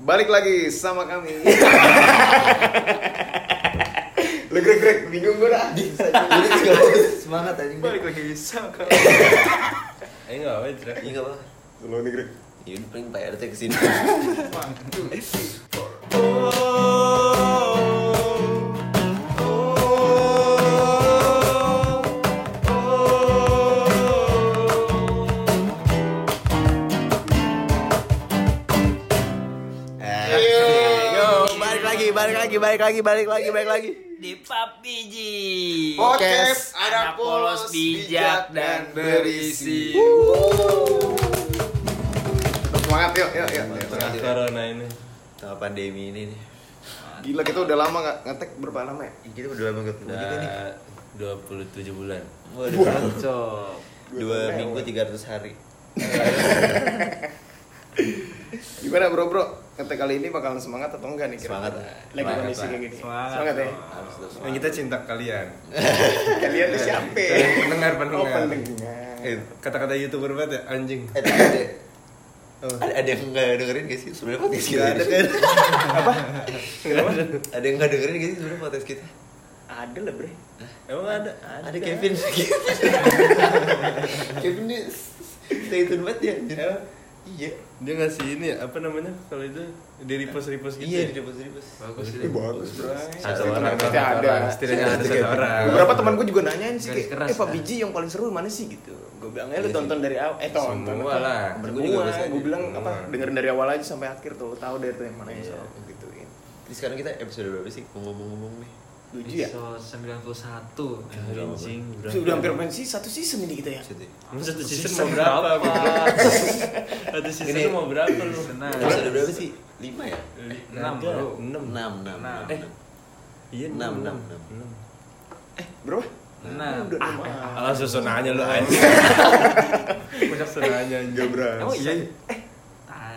Balik lagi sama kami. Lu grek grek bingung gue dah. Semangat anjing. Balik lagi sama kami. Eh enggak apa Cira. Iya enggak apa. Lu nih grek. Ya udah paling Pak RT ke sini. Lagi, balik lagi, balik lagi, balik lagi. Di PUBG. Podcast Anak polos bijak dan berisi. Semangat yuk, yuk, yuk. Tengah corona ini. Sama pandemi ini nih. Gila kita udah lama nggak ngetek berapa lama ya? Kita udah lama ketemu juga nih. Udah 27 bulan. Waduh, Cok. dua minggu 300 hari. Gimana bro bro? Ngetek kali ini bakalan semangat atau enggak nih kira Semangat. Lagi Semangat kondisi kayak gini. Semangat Semangat ya. Harus terus kita cinta kalian. Kalian tuh siapa? Pendengar, Oh pendengar. pendengar. Eh, kata-kata youtuber banget ya anjing. Eh, ada, ada, ada yang nggak dengerin gak sih sebenarnya podcast kita? Ada kan? Ada yang nggak dengerin gak sih sebenarnya podcast kita? Ada lah bre. Emang ada? Ada Kevin. Kevin nih stay tune banget ya. Emang? Iya. Dia ngasih ini ya, apa namanya? Kalau itu di repost repost gitu. Iya ya? di depos depos. Bagus Ini bagus bro. Satu orang, Pasti satu ada. orang. Setidaknya ada satu orang. Beberapa teman gue juga nanyain sih kayak, keras, eh Pak ya. Biji yang paling seru mana sih gitu. Gue bilang, eh lu Iya sih. tonton dari awal, eh tonton. Semua apa? lah. Temen gue juga Semua, gue bilang apa, Semua. dengerin dari awal aja sampai akhir tuh, tahu dari yang mana yang Iya. soal gituin. Ini sekarang kita episode berapa sih? Ngomong-ngomong nih. Tujuh ya? Episode 91. Anjing. Sudah hampir pensi satu season ini kita ya. Satu season Season mau berapa? berapa? Satu season mau berapa lu? Episode berapa sih? Lima ya? Enam, bro. Enam. Enam, enam, Enam. enam. Eh, Iya, Enam, enam, enam, enam. Eh bro, Enam. udah lumayan. Alah susun aja lu aja anjing. Enggak berasa. Emang iya?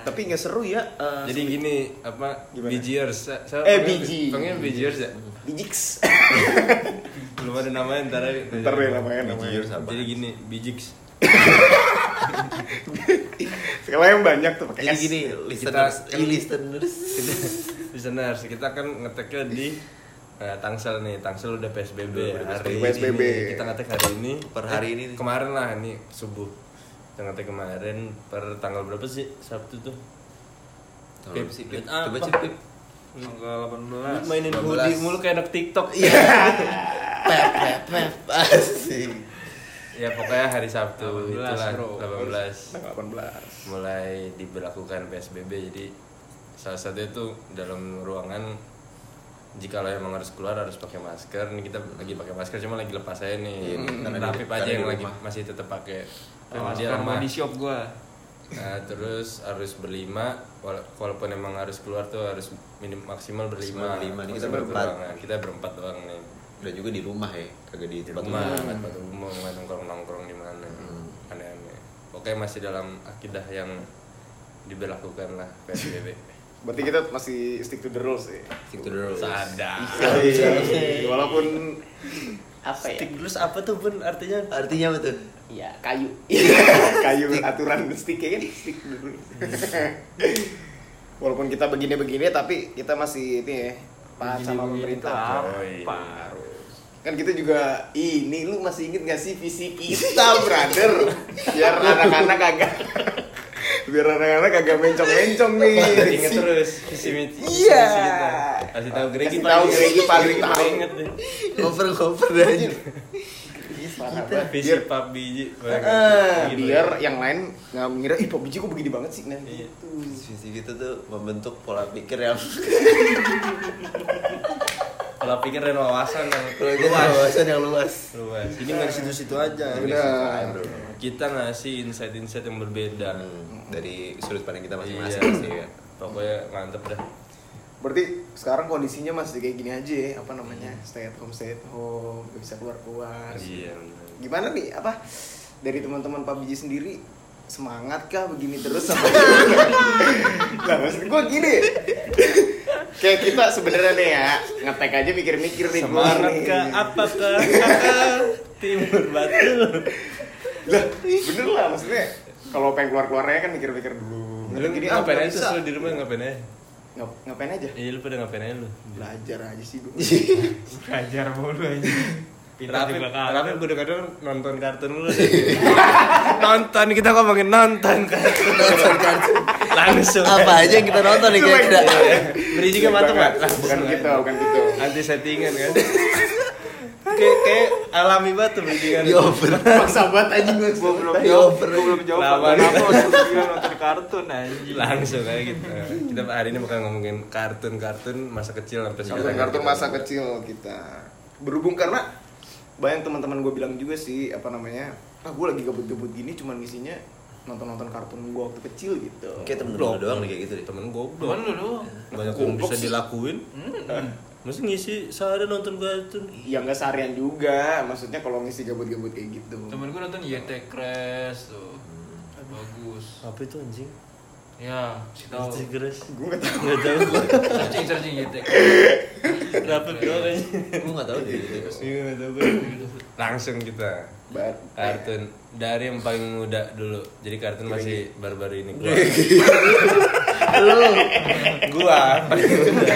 Tapi nggak seru ya. eh, Jadi gini, apa? Gimana? Bijiers. Sa- sa- Eh, biji. Panggil Bijiers ya? Bijiks. Belum ada namanya ntar aja. Ntar deh namanya namanya. Jadi gini, Bijiks. Sekarang yang banyak tuh pakai Jadi S. gini, listeners, kan- eh, listeners. Listeners, kita kan ngeteknya di eh, Tangsel nih, Tangsel udah PSBB Udah hari PSBB. ini. Kita ngetek hari ini. Per hari Eh, ini. Kemarin lah ini subuh. Kita ngetek kemarin per tanggal berapa sih? Sabtu tuh. Coba sih, Pip. Apa? Coba sih, Tanggal Lu 18. mainin 12. hoodie mulu kayak anak TikTok. Iya. Pep, pep, pep. Asik. Ya pokoknya hari Sabtu 18, itulah bro. 18 Tanggal 18. mulai diberlakukan PSBB jadi salah satu itu dalam ruangan jika lo emang harus keluar harus pakai masker nih kita lagi pakai masker cuma lagi lepas aja nih Iya, karena tapi di- aja yang di lagi masih tetap pakai dia masker body shop gua. Nah, terus harus berlima wala- walaupun emang harus keluar tuh harus minim maksimal berlima Maksimal berlima. Kita berempat. ruangan. kita berempat doang nih Udah juga di rumah ya, kagak di tempat rumah nggak tempat umum nggak nongkrong nongkrong di mana Hmm. aneh-aneh pokoknya masih dalam akidah yang diberlakukan lah PSBB Berarti kita masih stick to the rules ya. Stick to the rules. sadar Iya. Walaupun apa ya? stick terus apa tuh pun artinya Artinya apa tuh? Iya, kayu. kayu aturan stick ya kan stick to the rules. Walaupun kita begini-begini tapi kita masih ini ya paham sama pemerintah. iya. apa? Kan kita juga ini lu masih inget gak sih visi kita, brother? Biar anak-anak kagak biar anak-anak kagak mencong-mencong nih. inget terus visi misi Iya. visi kita kasih tahu Gregi Kasih tahu Gregi paling tahu. inget deh Cover cover kita visi biar, pap biji Eh, Gitu biar ya. yang lain nggak mengira ih Pak Biji kok begini banget sih nah Iya. gitu. Visi kita tuh membentuk pola pikir yang kalau pikir dan wawasan yang pola pikir wawasan yang luas. luas ini nggak di situ-situ aja Benar. kita ngasih insight-insight yang berbeda Hmm, dari sudut pandang kita Iya. masing-masing pasti kan. pokoknya mantep dah Berarti sekarang kondisinya masih kayak gini aja ya, apa namanya? Stay at home, stay at home, gak bisa keluar-keluar. iya. Gimana nih apa dari teman-teman Pak Biji sendiri semangat kah begini terus sama Lah maksud gue gini Kayak kita sebenarnya nih ya ngetek aja mikir-mikir nih semangat nih. kah apakah kakak timur batu Lah bener lah maksudnya kalau pengen keluar-keluarnya kan mikir-mikir dulu. lu Gini, ah, ngapain aja bisa. terus lu di rumah ngapain aja Ngap- ngapain aja Iya lu pada ngapain aja lu? belajar aja sih gue Belajar mulu aja. Rafi gue kadang nonton kartun lu Nonton, kita ngomongin nonton kartun Langsung. Apa aja yang kita nonton nih kira-kira? Beri juga mantep Bukan- gak? bukan gitu bukan gitu. Anti settingan kan? Kayak kayak alami banget tuh bridgingan. Di over. paksa banget aja gue belum Di jawab, over. gua belum jawab. Gua bilang nonton kartun anjing? Langsung kayak gitu. Kita hari ini bakal ngomongin kartun-kartun masa kecil sampai kartun sekarang. kartun Kita- masa kecil kita. Berhubung karena banyak teman-teman gue bilang juga sih apa namanya ah gue lagi gabut-gabut gini cuman isinya nonton-nonton kartun gue waktu kecil gitu Kayak temen lu doang nih kayak gitu deh. Temen goblok Temen lu doang. Banyak yang bisa sih. dilakuin Masa ngisi sehari nonton kartun ya nggak seharian juga maksudnya kalau ngisi gabut-gabut kayak gitu Temen gue nonton YT Crash tuh. Bagus. Apa itu anjing? Ya, si tahu. Tigres gue nggak tahu Gak tau gue Searching searching YT Crash. Rapet doang aja Gue gak tau deh. Iya gak tau gue Langsung kita Bar- Kartun. Dari yang paling muda dulu. Jadi kartun masih baru-baru ini gua Gua paling muda.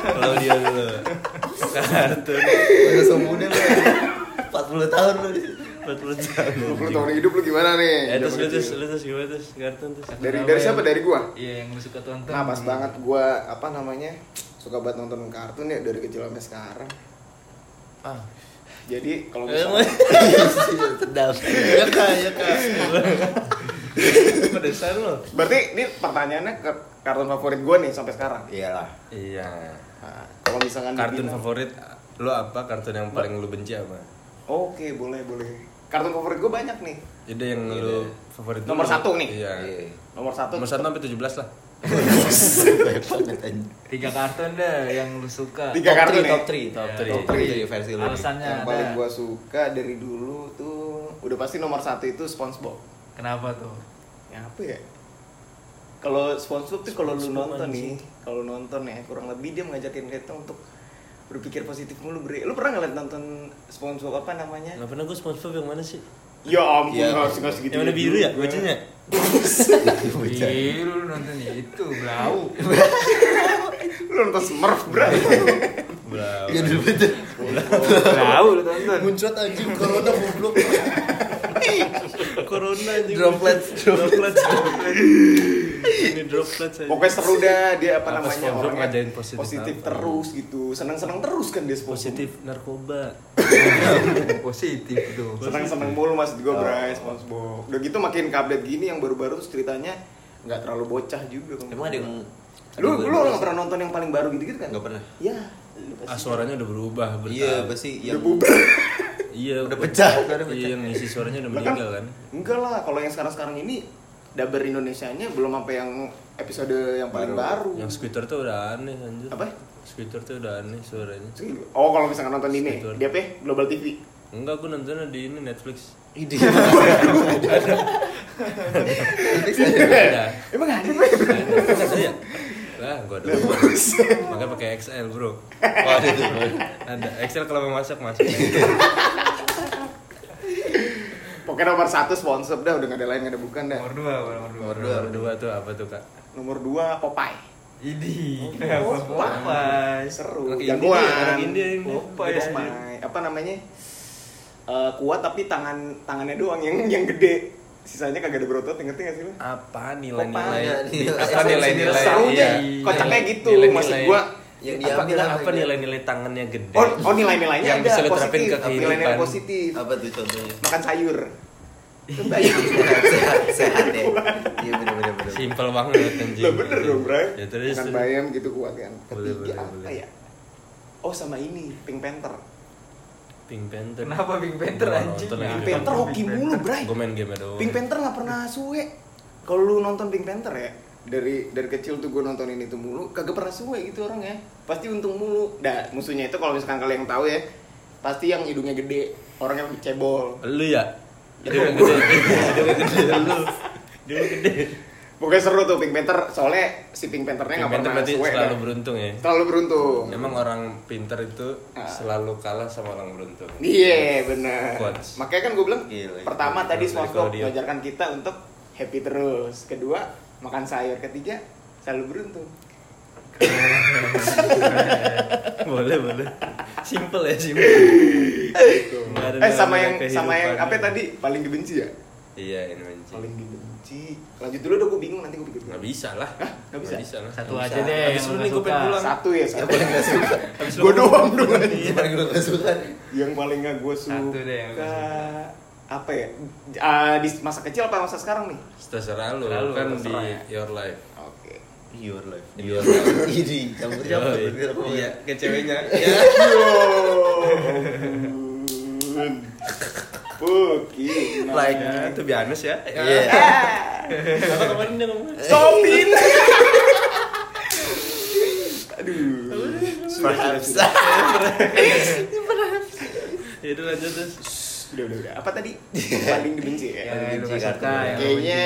Kalau dia dulu. Kartun. Udah semudah lu. 40 tahun lu. 40 tahun. 20 tahun hidup lu gimana nih? Eh terus lu terus? Lu terus gimana terus? Kartun terus. Dari dari siapa? Dari gua? Iya, yang lu suka tonton. nah pas banget gua apa namanya suka banget nonton kartun ya dari kecil sampai sekarang. Ah jadi kalau Eh, misalnya Sedap. Ya kak, ya kak Pedesan lo berarti ini pertanyaannya ke kartun favorit gua nih sampai sekarang Iyalah. Iya Nah, kalau misalkan Kartun dibilang- favorit Lu apa? Kartun yang paling lu benci apa? Oke, boleh, boleh. Kartun favorit gue banyak nih. Jadi yang lu favorit Nomor dulu. satu nih. Iya Iya. Nomor satu. Nomor satu sampai 17 lah Banyak banget anjing. Tiga kartun deh yang lu suka. Tiga kartun ya? Top 3, top Iya, 3. top Top three. 3 versi lu. Alasannya yang ada. paling gue suka dari dulu tuh udah pasti nomor satu itu SpongeBob. Kenapa tuh? Ya apa ya? Kalau SpongeBob tuh kalau lu nonton nih, kalau nonton ya kurang lebih dia mengajakin kita untuk berpikir positif mulu bre. Lu pernah ngeliat nonton SpongeBob apa namanya? Gak pernah gue Spongebob yang mana sih? Ya ampun, Iya. nggak usah nggak segitu. yang mana biru ya bacanya? Biru lu nonton itu, blau. Lu nonton Smurf bro. Blau Iya dulu betul. Blau lu tonton. Muncrat anjing corona goblok. Corona anjing Droplets, Droplets Ini droplets aja Pokoknya seru dah dia apa, namanya orangnya ngajain positif apa? terus gitu senang-senang terus kan dia Positif narkoba Positif tuh. senang-senang mulu mas gue Oh. Bray SpongeBob udah gitu makin update gini yang baru-baru terus ceritanya nggak terlalu bocah juga. Emang ada yang lu lu nggak pernah nonton yang paling baru gitu-gitu kan Nggak pernah. ya. Ah suaranya udah berubah bertahap. Iya, pasti udah yang bubar Iya Udah pecah, udah. Iya yang ngisi suaranya udah kan, meninggal kan enggak lah kalau yang sekarang-sekarang ini daber Indonesianya belum sampai yang episode yang paling baru, Yang Squidward tuh udah aneh anjir Apa? Squidward tuh udah aneh suaranya oh kalau misalkan nonton ini Squidward. dia apa ya? Global TV Enggak, gue nontonnya di ini Netflix ide. Ada emang ada Ada ada ya? Lah, gue ada Makanya pakai XL bro Oh, ada tuh. bro. Ada XL kalau mau masak masuk pokoknya nomor satu sponsor dah udah nggak ada lain nggak ada bukan dah Nomor dua, nomor dua. Nomor dua. Nomor dua tuh apa tuh kak? nomor dua Popeye Idi. Oh, Popeye. seru Anak jagoan India, anak India ini. Popeye Popeye. apa namanya Eh, kuat tapi tangan tangannya doang yang yang gede sisanya kagak ada berotot ngerti gak sih lu Apa nilai-nilai? Nilai- Apa nilai-nilai? serunya iya. kocaknya gitu maksud gua Yang apa, diambil apa apa ini? nilai-nilai tangannya gede? oh, oh nilai-nilainya Yang ada bisa lu terapin positif ke kehidupan. nilai-nilai positif Apa tuh contohnya? makan sayur sehat, sehat ya. Iya benar benar benar. Simpel banget anjing. Lah bener dong, Bray. Ya terus. Bayam gitu kuat kan. Ketiga boleh, apa boleh. ya? Oh sama ini, Pink Panther. Pink Panther. Kenapa Pink Panther anjing? Pink Panther hoki mulu, Bray. Gue main game doang. Pink Panther nggak pernah suwe. Kalau lu nonton Pink Panther ya, dari dari kecil tuh gue nontonin itu mulu, kagak pernah suwe gitu orang ya. Pasti untung mulu. Dah, musuhnya itu kalau misalkan kalian yang tahu ya, pasti yang hidungnya gede, orangnya cebol. Lu ya? Hidungnya gede. Hidungnya gede lu. Hidungnya gede. Pokoknya seru tuh Pink Panther, soalnya si Pink Panthernya Pink nggak Panther pernah berarti suwe. selalu dah. beruntung ya. Terlalu beruntung. Emang orang pintar itu Ah. selalu kalah sama orang beruntung. Iya benar. Quotes. Makanya kan gue bilang Gila, pertama gila. tadi SpongeBob mengajarkan kita untuk happy terus. Kedua makan sayur. Ketiga selalu beruntung. boleh boleh simple ya simple Nggak Eh sama yang sama yang apa tadi paling dibenci ya? iya ini benci Paling dibenci. Lanjut dulu dong gue bingung nanti gue pikir. nggak bisa lah Hah? Nggak bisa? lah Satu Nggak aja bisa. deh Habis yang lu nih gue nggak pengen pulang Satu ya, satu. paling gak suka Gue doang dong. yang paling gue gak suka Yang paling gak gue suka. Satu deh yang Apa ya? Ah, di masa kecil apa masa sekarang nih? terserah lu kan di ya. your life. Your life Your life. ini campur campur iya ke ceweknya ya. Puki. Like, ya itu biasa ya Iya. apa kemarin dia ngomong Stopin. Aduh. perhaps ya udah lanjut terus Udah, udah, udah. Apa tadi? Paling dibenci ya? Ya, lu benci nggak suka kartu. ya. Kayaknya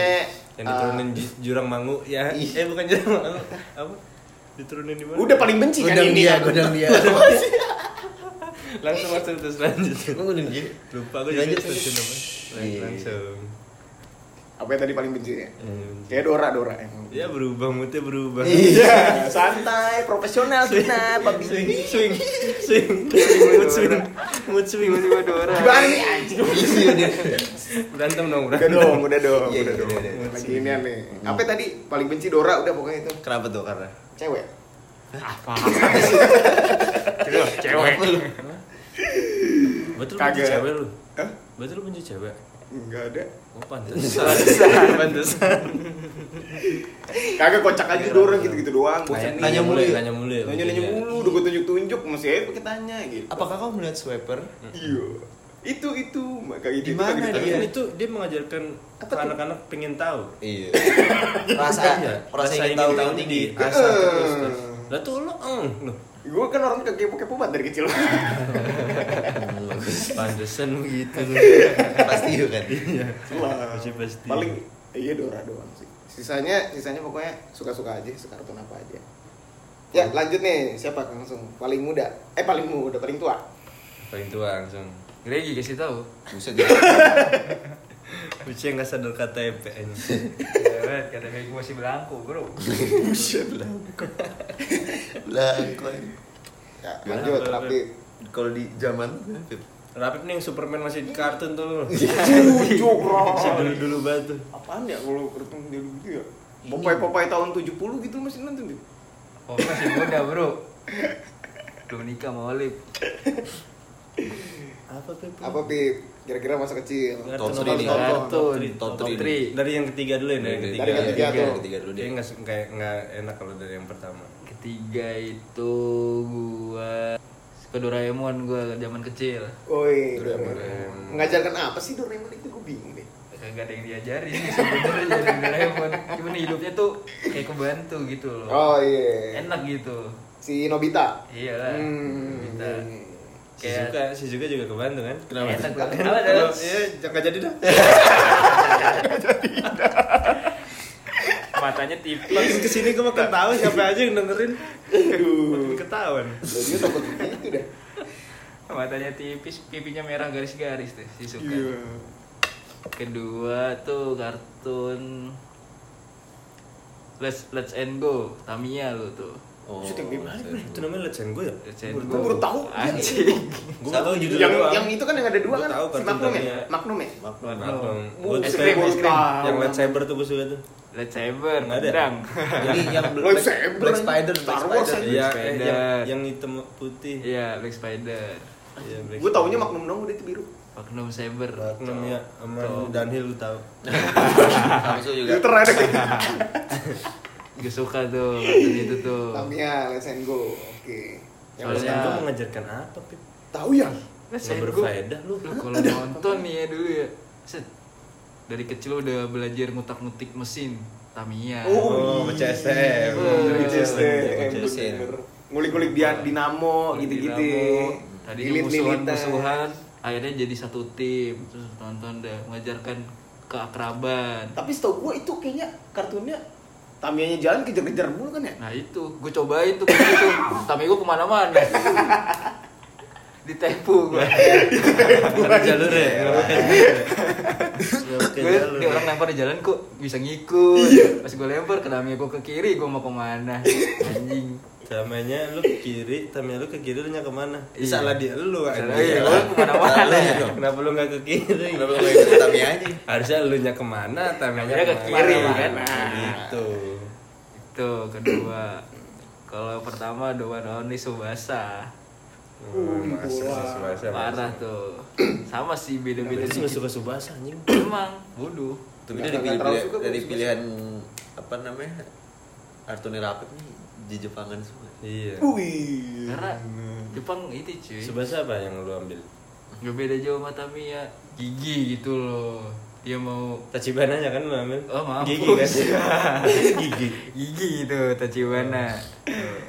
yang diturunin ju- jurang mangu. Ya eh bukan jurang mangu. Apa? Diturunin di mana? Udah paling benci kan godang ini dia kan? godang dia. langsung langsung terus lanjut. Emang godang dia lupa gue Lanjut. terusin apa Iya. langsung. Apa yang tadi paling benci ya? Kayak Dora, Dora. Emang. Ya berubah moodnya berubah Iya, santai, profesional kita, Pak swing swing swing mood swing mood swing Tiba-tiba Dora. Gimana nih anjing? isi dia berantem dong Udah berantem dong, udah dong, Iya, udah iya, dong. udah, udah. Lagi ini nih. Apa tadi paling benci Dora udah pokoknya itu. kenapa tuh karena Cewek. Apa? Cewek. betul Kagak. benci cewek lu Hah? betul lu benci cewek Enggak ada. oh pantesan. Pantesan Kagak kocak aja Dora gitu-gitu doang. nanya, nanya mulu ya nanya mulu ya Nanya-nanya Iya. mulu, udah gue tunjuk-tunjuk masih aja pakai tanya gitu. apakah kau melihat swiper Iya. Itu itu. Maka itu Di itu mana lagi tapi ditanya. kan itu dia mengajarkan Apa ke anak-anak pengen tahu. Iya. Rasa Iya, rasa ingin tahu yang tinggi. asal Eh. terus terus lah tuh lo lo Gue kan orang kepo-kepo banget dari kecil. Pantesan begitu pasti yuk kan iya Pasti pasti. paling iya Dora doang sih. Sisanya sisanya pokoknya suka-suka aja, sekartun apa aja. Ya, lanjut nih. Siapa langsung? Paling muda. Eh, paling muda, paling tua. paling tua langsung Gregi kasih tahu. dia Uci nggak sadar KTP ini Ya, kata kayak gue masih belangko, Bro. blanko Ya, lanjut tapi kalau di zaman Rapip nih yang Superman masih di kartun tuh lo Jujuk, masih dulu dulu banget tuh Apaan ya kalau ketemu dia gitu ya? Popeye-popeye tahun 70 gitu masih nonton tuh. Oh, masih muda, Bro. Belum nikah sama Olip. apa Pip? Apa Pip? Kira-kira masa kecil. Top apa three lu? nih. Top Kartun. three. Top Top three. three. dari yang ketiga dulu ya dari yang Dari ketiga yang ketiga ketiga dulu dia deh nggak kayak nggak enak kalau dari yang pertama Ketiga itu gua ke Doraemon gua zaman kecil. Oi, Doraemon. Mengajarkan apa sih Doraemon itu gue bingung deh. Kagak ada yang diajarin sih sebenarnya jadi Doraemon. Cuman hidupnya tuh kayak kebantu gitu loh. Oh iya. Enak gitu. Si Nobita. Iya lah. Hmm. Kita si Kayak- Zuka si Zuka juga kebantu kan kenapa enak tuh? banget. Kalau- Apa dah? iya jangan jadi dah Matanya tipis. makin ke sini gue makin tahu siapa aja yang dengerin Aduh. makin ketahuan Dia takut gitu dah. Matanya tipis, pipinya merah garis-garis tuh si Suka. Iya. Kedua tuh kartun Let's Let's and Go, Tamiya lu tuh. Oh Syuting di mana, Bre? itu namanya and Go ya Let's and Gue baru tahu. Anjing. gue tau judul Yang yang itu kan yang ada dua Gua kan? tahu Si Magnum ya? Magnum ya? Magnum. Oh, Gue es suka krim, yang- es krim. yang lightsaber tuh gue suka tuh Let's Saber, Nggak ada. yang Lloyd Saber, Black Spider Star Black Wars, Spider. Iya, eh, yang, yang hitam putih. Iya, Black Spider. Iya, Black Gue taunya. Magnum dong udah itu biru. Magnum Saber. Magnum ya, sama. Dunhill lu tahu. Samsu juga Filter ada. Gue suka tuh kartun itu tuh. Tamiya, Let's and Go. Oke. Yang Soalnya- Yang mana? gue mengajarkan apa, Pip? tahu ya? Let's and Go. berfaedah lu. Lu kalau nonton nih ya dulu ya. Set. Dari kecil udah belajar ngutak-ngutik mesin Tamiya. Oh, baca. Oh, STM, bener. bener. Ngulik-ngulik dia dinamo gitu-gitu. Tadi musuhan-musuhan akhirnya jadi satu tim terus nonton deh mengajarkan keakraban Tapi setahu gue itu kayaknya kartunnya Tamiyanya jalan kejar-kejar mulu kan ya? nah itu gue cobain tuh kayak gitu tapi gue ke mana-mana ditepu gue Bukan jalur ya. gue di orang lempar di jalan kok bisa ngikut pas gue lempar kenapa gue ke kiri gue mau ke mana anjing Tamanya lu ke kiri, tamanya lu ke kiri lu nya ke mana? Iya. Salah dia lu Salah anjing. iya, lu ke mana-mana. Salah ya. Kenapa lu nggak ke kiri? Kenapa lu nggak ikut Tami aja? Harusnya lu nya ke mana, tamanya Tamanya ke kiri, kan? Gitu. Itu kedua kalau pertama the one only Subasa Subasa. parah tuh sama sih beda-beda dikit suka Subasa anjing. emang bodoh Tapi dari pilihan dari pilihan apa namanya? Artuni Rapid nih di Jepangan semua. Iya. Wih. karena Jepang itu cuy Subasa apa yang lu ambil? Gak beda jauh sama Tamiya Gigi gitu loh Dia mau Tachibana nya kan ambil? Oh maaf Gigi kan? Gigi. Gigi itu Tachibana Tuh.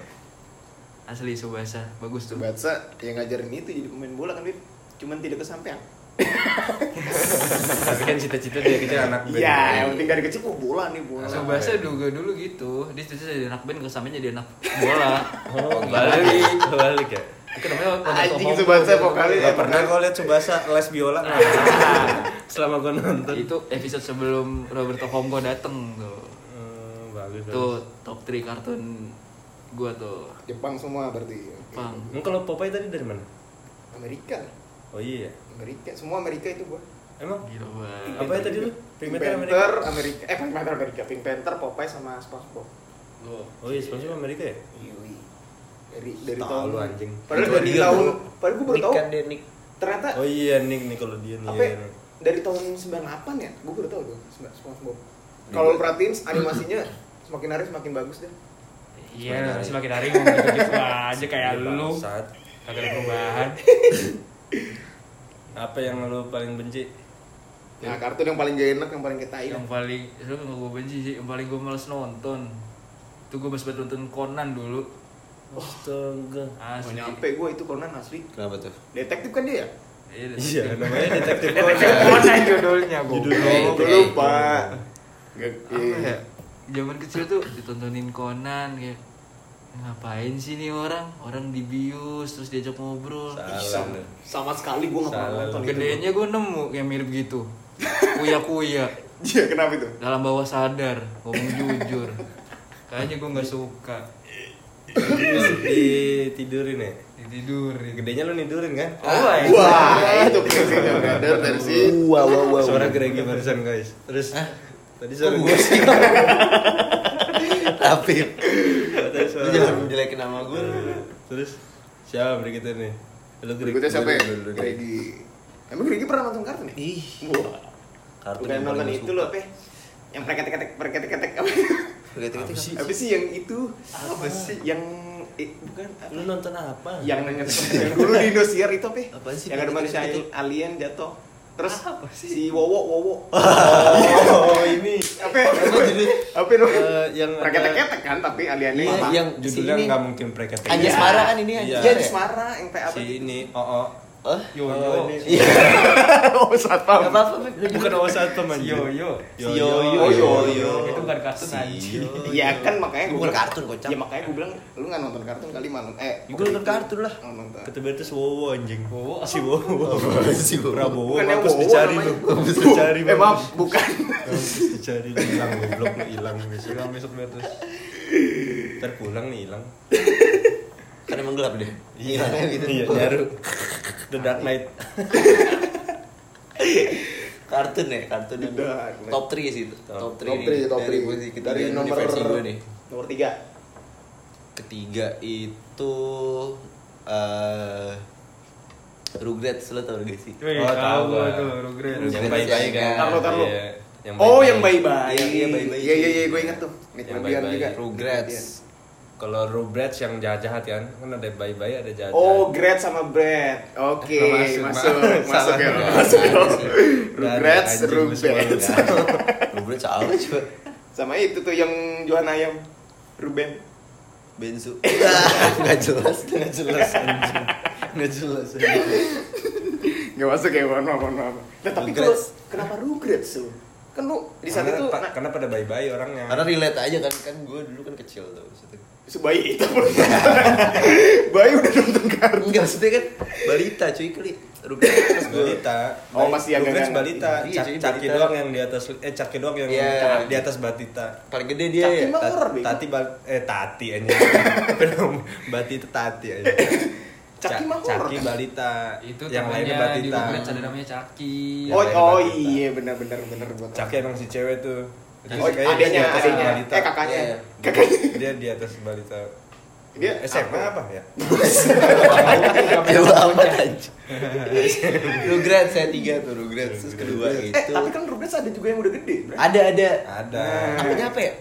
Asli Subasa Bagus tuh Batsa yang ngajarin itu jadi pemain bola kan, Bib. Cuman tidak kesampaian. Tapi kan cita-cita dia kecil anak band. Iya, yang penting dari kecil oh bola nih bola. Subasa juga dulu gitu Dia cerita jadi anak band kesampainya jadi anak bola Oh, Balik balik ya. Itu namanya Anjing Subasa Hombo. vokalis. Gak pernah kau lihat Subasa les biola selama gua nonton. Itu episode sebelum Roberto Hombo dateng tuh Hmm, bagus. Tuh top 3 kartun gua tuh Jepang semua berarti. Bagus. Hmm, kalau Popeye tadi dari mana? Amerika. Oh iya. Amerika, semua Amerika itu gua. Emang Gila banget apa ya tadi lu? Pink Panther Amerika. Amerika. Eh, Pink Panther Amerika. Pink Panther, Popeye sama SpongeBob. Loh. Oh iya, sponsor Amerika ya? Yui. Dari dari Tahu tahun lu, anjing. Padahal dari tahun padahal gua baru tahu. kan Nick. Ternyata Oh iya, Nick nih kalau dia nih. apa ya, dari tahun 98 ya? Gua baru tahu tuh Sp- SpongeBob. Kalau lu perhatiin animasinya semakin hari semakin bagus deh. Iya, semakin hari ngomong gitu-gitu aja kayak Iya, lu. Kagak ada perubahan. Apa yang lu paling benci? Nah, kartun yang paling gak enak, yang paling ketai. yang paling itu gak gue benci sih, yang paling gue males nonton. Itu gue masih nonton Conan dulu. Astaga. Mau Asli. nyampe gua itu Conan asli. Kenapa tuh? Detektif kan dia? Iya, Iya, namanya detektif Conan. Conan judulnya gue. Judulnya eh. lupa. Gak, Apa ya? Zaman kecil tuh ditontonin Conan kayak ngapain sih nih orang? Orang dibius terus diajak ngobrol. Salah sama, sekali gua gak pernah nonton. Gedenya gue nemu yang mirip gitu. Kuya-kuya Iya, kenapa itu? dalam bawah sadar ngomong jujur. Kayaknya gue nggak suka Ditidurin ya? ditidurin. Gedenya lu nidurin kan? Oh. Wah, itu brother dari. Wow, wow, wow. Suara Gregi barusan guys. Terus tadi suara Gue sih. Tapi Tadi suara jangan menjelekin nama gue. Terus siapa berikutnya nih? Lu. Berikutnya siapa ya? Gregi. Emang Gregi pernah nonton kartun ya? Ih, Wah. kartun Bukan yang nonton itu loh, apa ya? Yang preketek-ketek apa? Begitu-gitu Apa kan. sih? Apa sih yang itu? Apa sih? Yang eh, bukan apa? Lu nonton apa? yang yang dulu di Indosiar itu apa? Apaan sih? Yang ada manusia alien jatuh. Terus si Wowo Wowo. Oh, ini. Apa? ya? Apa itu? Eh, yang preketek-ketek kan tapi aliennya Iya, apa? yang Judulnya si ini. nggak mungkin preketek. Anjas Iya. Mara kan ini. Anjas Iya Mara ya? Yang apa? Si ini, oh, oh. Oh, Yo Oh, yo. ini. iya. Oh, satpam. Gak apa-apa. Bukan satu anjir. Yo yo. Si Yoyo. Oh, Yoyo. Itu bukan kartun Si anjing. Yoyo. Iya kan makanya Bukan bilang- kartun, kocak. Iya makanya gue bilang lu nggak nonton kartun kali malam. Eh, Gue nonton kartun lah. Oh, nonton. Kata itu Wowo anjing. Wowo. Si Wowo. Si Wowo. Prabowo. Bukan yang Wowo dicari lu. Mampus dicari. Eh maaf, bukan. Mampus dicari. Hilang goblok lu hilang besok. Hilang besok Beatus. Ntar pulang nih hilang. Kan emang gelap deh. Iya kan gitu. Iya, nyaru. The Dark Knight. Kartun ya, kartun yang top 3 sih itu. Top- Top 3 Top 3, top 3. Dari, nomor versi gue nih. Nomor 3. Ketiga itu eh Rugrats lo tau gak sih? Wih, Oh, tahu tahu gua gua. tuh Rugrats. Yang bayi-bayi kan. Taruh, taruh. Iya, yang Oh, yang bayi-bayi. Iya, iya, bayi-bayi. Iya, iya, iya, gue inget tuh. Nick Yang bayi-bayi. juga. Rugrats. Kalau Rugrats yang jahat-jahat kan, kan ada bayi-bayi ada jahat. Oh, Grad sama Brad. Oke, Masuk, masuk, masuk, ya, masuk. ya. ada, anjing, Rugrats. Rugrats apa coba? Sama itu tuh yang Johan Ayam. Ruben. Bensu. Enggak jelas. Nggak jelas anjing. Nggak jelas. anjing. Gak masuk ya, mohon maaf, mohon maaf. Nah, tapi kalau kenapa Rugrats tuh? kan lu di saat karena, itu pa- nah, karena pada bayi-bayi orangnya Karena relate aja kan kan gue dulu kan kecil tuh. Sebayi itu bayi udah nonton kartun. Enggak maksudnya kan balita cuy kali. Gue balita. Oh, masih Rugrats agak-agak- balita. Iya, Cak- caki doang yang di atas eh caki doang yang Iya. di atas batita paling gede dia Caki ya. mah tati bal eh tati aja dong batita tati aja Caki Ca- mah caki balita. Itu yang lainnya di batita Rugrats ada namanya Caki. Oh Yang oh iya benar benar benar tahu. caki emang si cewek tuh oh kayaknya dia adanya adanya eh kakaknya. Iya. kakaknya. Dia di atas balita. Dia SMA apa? ya? Jauh amat aja. Rugrats saya tiga tuh Rugrats. Terus kedua eh itu. tapi kan Rugrats ada juga yang udah gede bro. ada ada. Ada. Apanya apa ya?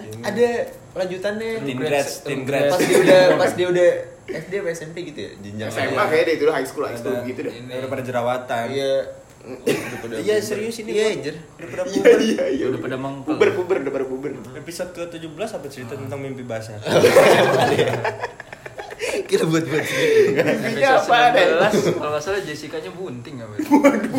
Ini. Ada lanjutannya. Rugrats. Grats, Teen Grats. Pas dia udah pas dia udah SD apa SMP gitu ya? Jenjang SMA kayaknya deh itu high school high school gitu deh. Udah pada jerawatan. Iya. Iya, serius ini, Iya anjir. udah pada iya puber. iya iya. Udah pada mangkel puber puber udah pada puber episode ke 17 apa cerita tentang mimpi basah? Kira buat buat sendiri. Mimpinya apa ada? 19, kalau nggak salah Jessica-nya bunting apa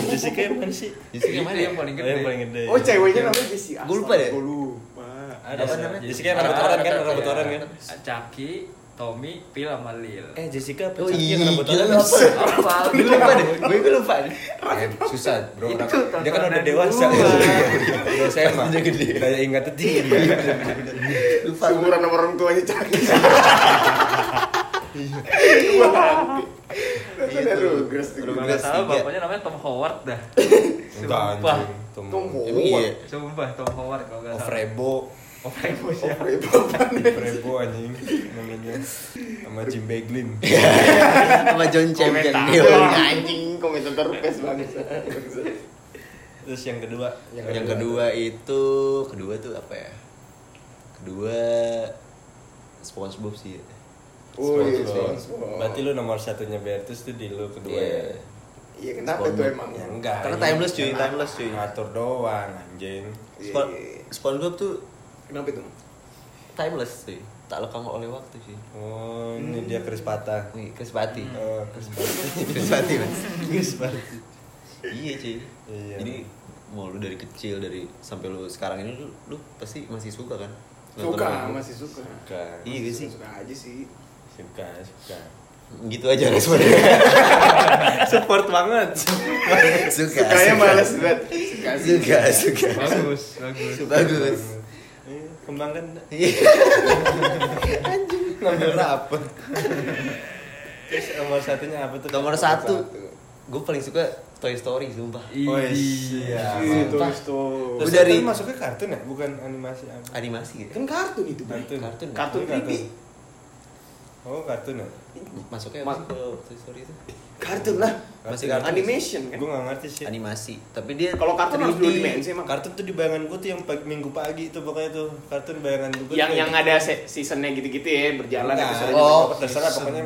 Jessica yang mana sih? Jessica Itu mana? yang paling Oh, gede yang paling gede. Oh ceweknya namanya Jessie Gua lupa deh. gue lupa. Ada Apa namanya? Jessica yang rambut orang kan? rambut orang kan? Caki Tommy Phil sama Lil. Eh Jessica apa Oh iya, rambut gila lu apa? apa Gue lupa deh. Gue gue lupa nih. Eh, susah bro. Itu dia kan udah dewasa udah SMA Udah gede. daya ingatnya tinggi Lupa. seumuran sama orang tuanya caki Iya, Ada tiga. bapaknya namanya Tom Howard dah. Enggak Sumpah. Tom Howard. iya. Sumpah Tom Howard kalau nggak Oh salah. Frebo Oh Oh? Frebo apaan ya? Frebo anjing namanya sama Jim Beglin Sama John Champion. Iya. anjing komentator pes banget terus yang kedua Yang kedua itu kedua tuh apa ya? Kedua SpongeBob sih. Oh iya berarti lu nomor satunya Bertus tuh di lu kedua Iya. ya Iya kenapa tuh emang? Ya enggak. Karena ini timeless, cuy, timeless, cuy. Ngatur doang anjing. Iya, Spon iya. SpongeBob tuh Kenapa itu? timeless sih. Tak lekang oleh waktu sih. Oh, ini dia keris patah. Wih, Chris Pati. Oh, keris patah. Chris Pati mas. Keris patah. Iya cuy. Iya. Jadi mau lu dari kecil dari sampai lu sekarang ini lu, lu pasti masih suka kan? Nonton Suka, SpongeBob? masih suka. Suka. Iya gak sih? Suka aja sih. Suka, suka. Gitu aja responnya. Support banget. suka. Sukanya suka. males banget. Suka. Suka, suka. Bagus Bagus Bagus. Kembangkan Iya. ngambil rapet. Terus nomor satunya apa tuh? Nomor satu, gue paling suka Toy Story sumpah. Oh iya. Itu Sumpah. itu. Terus Udah dari- dari masuknya kartun ya, bukan animasi apa? Animasi ya? Kan kartun itu, Bro. Kartun. Kartun. Kartun creepy. Oh, kartun ya? Masuknya Ma- apa sih kalau Toy Story itu? Kartun lah. Masih Kartun. Animation kan. Gue gak ngerti sih. Animasi. Tapi dia Kalau kartun harus 3D. dua dimensi emang. Kartun tuh di bayangan gue tuh yang pagi, minggu pagi tuh pokoknya tuh kartun bayangan gue. Yang yang ada se- seasonnya gitu-gitu ya berjalan Enggak, episode Oh, terserah pokoknya.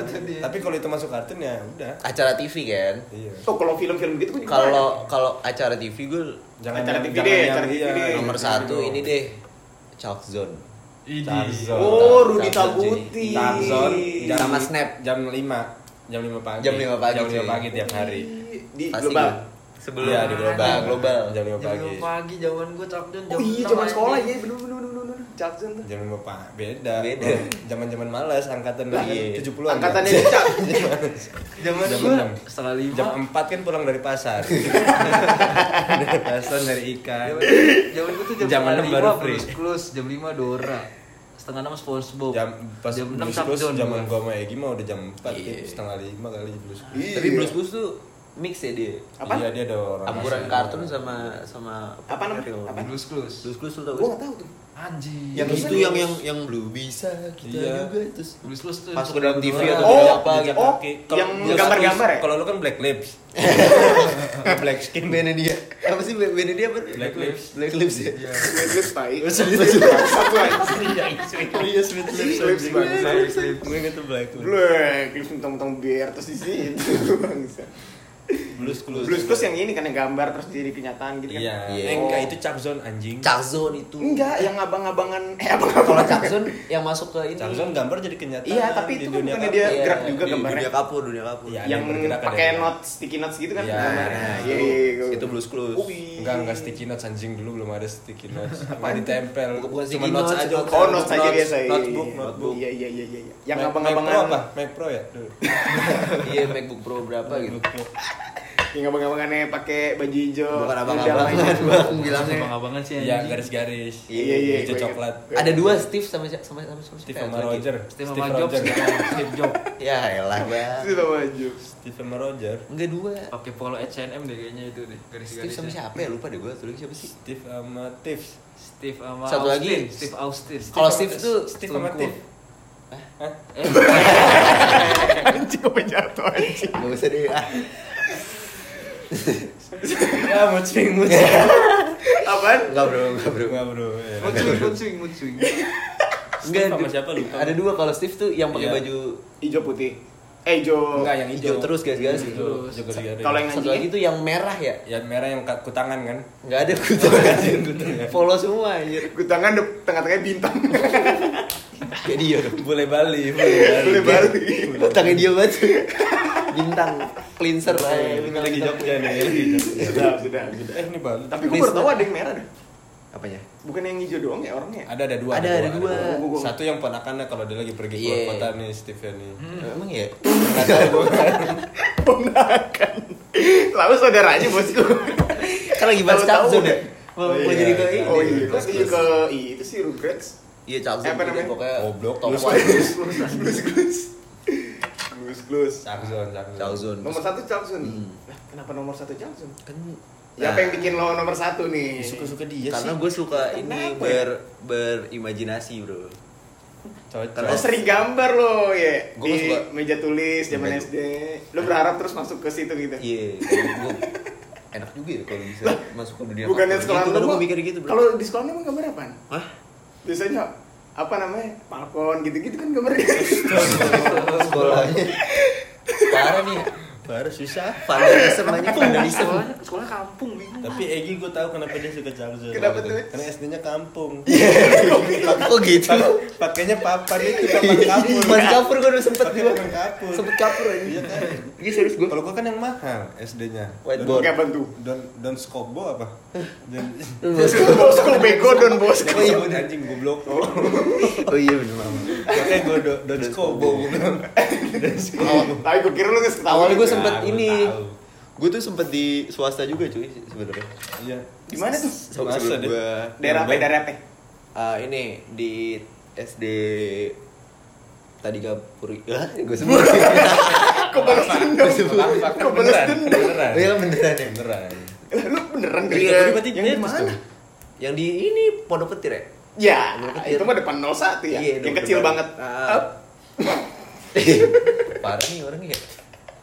tadi. Tapi kalau itu masuk kartun ya udah. Acara TV kan? Iya. Oh, kalau film-film gitu gue juga Kalau kalau acara TV gue Acara TV jangan deh, yang acara TV iya, deh. nomor gitu satu ini deh Chalk Zone. Tarzan. Oh, Rudi Tarzan, Tabuti. Tarzan jam Sama Snap. jam 5 jam 5 pagi. Jam 5 pagi, Jam 5 cuy. pagi tiap hari. di global. gua. Sebelum Iya, di global. Nah, global. Jam 5 Jam pagi. lima pagi zaman gue cakdon jam Oh iya, 6 zaman sekolah ya, bener bener bener bener. Jackson tuh. Jam 5 pagi. Beda. Beda. Zaman-zaman malas angkatan iya. 70-an. Angkatannya? Cak. Zaman Jam gue enam. setengah lima Jam 4 kan pulang dari pasar. dari pasar dari ikan. Zaman gue tuh jam, Jam setengah enam lima baru free. Jam lima Dora Setengah enam Spongebob Jam pas jam enam Cakdon zaman gua. gua sama Egi mah udah jam 4 Iya. setengah 5 kali blues. Tapi Blues Blues tuh mix ya dia. Apa? Iya dia ada orang. Campuran kartun sama sama Apa namanya? Blues Clues Blues Blues lu tau nggak tahu tuh. Anjing Yang itu yang yang yang blue bisa kita Iya. juga terus tuh Masuk ke dalam TV atau Oh, apa Jejak gitu. oh, kaki. yang gambar-gambar ya? Kalau lu kan Black Lips. Black skin. Bandnya dia. Apa sih bandnya dia apa? Black Lips. Black Lips ya. Iya. Sweet Lips tai. Satu anjing. Oh iya Sweet Lips. Lips, bangsa. Black Lips. Gue inget tuh Black Lips. Black Lips mentang-mentang biar terus di situ bangsa. Blues Clues. Blues Clues yang ini kan yang gambar terus jadi kenyataan gitu kan. Iya. Iya. Eh, enggak itu Chuck Zone anjing. Cakzone itu. Enggak, yang abang-abangan eh Kalau abang-abangan. Cakzone yang masuk ke ini. Chuck Zone gambar jadi kenyataan. Iya, tapi di itu dunia bukannya kapur. dia Iya, gerak juga di gambarnya. Dunia kapur, dunia kapur. Iya. yang pakai yang- note sticky notes gitu kan Iya, gambarnya. nah, Iya, itu, iya, itu blues clues. Enggak, enggak sticky notes anjing dulu belum ada sticky notes. Enggak ditempel. Bukan- sticky notes notes, aja. notes. Oh, notes aja biasa. iya, Notebook, iya. notebook. Iya, iya, iya, iya. iya. Yang Pro apa? abang-abangan Mac Pro ya? Iya, MacBook Pro berapa gitu. Yang abang-abangannya pakai baju hijau. Bukan abang-abangan. Bang, bilangnya. Abang-abangan sih anjing. garis-garis. Iya, iya, Hijau gue coklat. Ada dua Steve sama sama sama, sama Steve sama ya? Roger. Steve sama Jobs, Steve Jobs. Ya elah, Bang. Itu sama baju. Steve sama Roger. Enggak dua. Pakai polo H&M deh kayaknya itu deh garis-garis. Steve sama siapa ya? Lupa deh gua. Tulis siapa sih? Steve sama Tiff. Steve sama Satu lagi. Austin. Steve Austin. Kalau Steve tuh Steve sama. Tiff. Hah? Eh, Anjing apa jatuh anjing. Enggak usah deh. Ah. Ya, mood swing. Apaan? Enggak, Bro. Enggak, Bro. Enggak, bro. Ya. mood swing, mood swing. Enggak, sama siapa lupa. Ada dua kalau Steve tuh yang pakai Iya. baju Hijau putih. Eh, hijau. Enggak, yang hijau terus garis-garis gitu. Hijau. Kalau yang Satu lagi tuh yang merah ya? yang merah yang kutangan kan? Enggak ada kutu Follow semua anjir. Gutangan de- tengah-tengahnya bintang. Kayak dia dong. Boleh Bali, boleh Bali. Boleh Bali. Dia banget. Bintang cleanser aja. Ini lagi Jogja nih, lagi Jogja. Sudah, sudah, sudah. Eh, ini Bali. Tapi gue baru tahu ada yang merah dah. Apanya? Bukan yang hijau doang ya orangnya. Ada ada dua. Ada, ada dua. dua. Satu yang ponakannya kalau dia lagi pergi Iya. keluar kota nih Steven nih. Emang ya? Ponakan. Lalu saudaranya bosku. Kan lagi bahas Capzone ya? deh. Mau mau jadi ke ini. Oh iya, iya ke itu sih Rugrats. Iya Eh, apa namanya? pokoknya Goblok. top Blues. Blues Blues. Blues Blues. Cakzon. Capzone. Nomor satu Johnson. Hmm. Lah, kenapa nomor satu Johnson? Kan Siapa nah, yang bikin lo nomor satu nih? Suka-suka dia Karena sih. gue suka ini Kenapa ber berimajinasi bro. Cocok. Lo sering gambar lo ya Gua di suka. meja tulis zaman SD. Lo berharap terus masuk ke situ gitu. Iya, gue enak juga ya kalau bisa masuk ke dunia Bukannya kapal. sekolah gitu, lo gue mikir gitu bro. Kalau di sekolah emang gambar apaan? Hah? Biasanya apa namanya? Falcon gitu-gitu kan gambarnya. sekolahnya parah nih Baru susah. vandalisme namanya vandalisme Sekolahnya, sekolah kampung bingung. Tapi Egi gue tahu kenapa dia suka Cakzon. Kenapa tuh? Karena SD-nya kampung. oh gitu Pakainya papan itu papan kapur. mas kapur gue udah sempet Pakai gue papan kapur. sempet kapur aja Iya kan? ini serius gue Kalau gue kan yang mahal SD-nya. Whiteboard. Kayak tuh? Don Don Skobo apa? Don Bosku bego don bosku. Oh, iya, anjing goblok. oh iya bener mama Makanya gue Don Skobo gue bilang. Don Skobo. Tapi gue kira lu nggak ketawa. awalnya gue. Sempet Ah, gua ini gue tuh sempet di swasta juga cuy sebenarnya Iya. Di mana tuh? Deh? gue Daerah apa? Daerah apa? Ah, ini di SD tadi kapuri ah gue sebut Kok balas dendam? Kok balas beneran, dendam? beneran. Iya, beneran ya? Beneran. Lu beneran gak? Iya. Yang di mana? yang di ini pondok petir ya Ya, Petir. itu mah depan 01 ya. Iya, yang kecil banget. Ah. Parah nih orangnya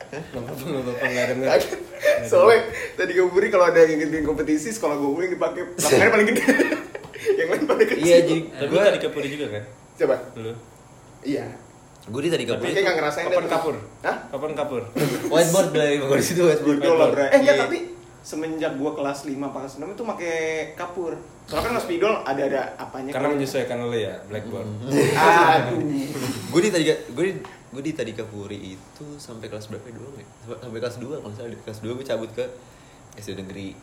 ya. Soalnya tadi gue buri kalau ada yang ngikutin kompetisi sekolah gue yang dipakai lapangannya paling gede. yang lain paling kecil. iya jadi Tapi gue tadi kapuri juga kan? Coba. Iya. gue di tadi Tapi kapuri Kayak ngerasain Papan dah. kapur. Hah? Papan kapur. whiteboard dari gue di situ whiteboard Bray. Eh enggak, Iya. tapi semenjak gua kelas 5 kelas 6 itu pakai kapur. Soalnya kan mas spidol ada ada apanya. Karena kan. menyesuaikan lo ya, blackboard. Aduh. gue di tadi gue gue di tadi kapuri itu sampai kelas berapa ya, doang ya sampai, sampai kelas 2 kalau salah di kelas 2 gue cabut ke SD negeri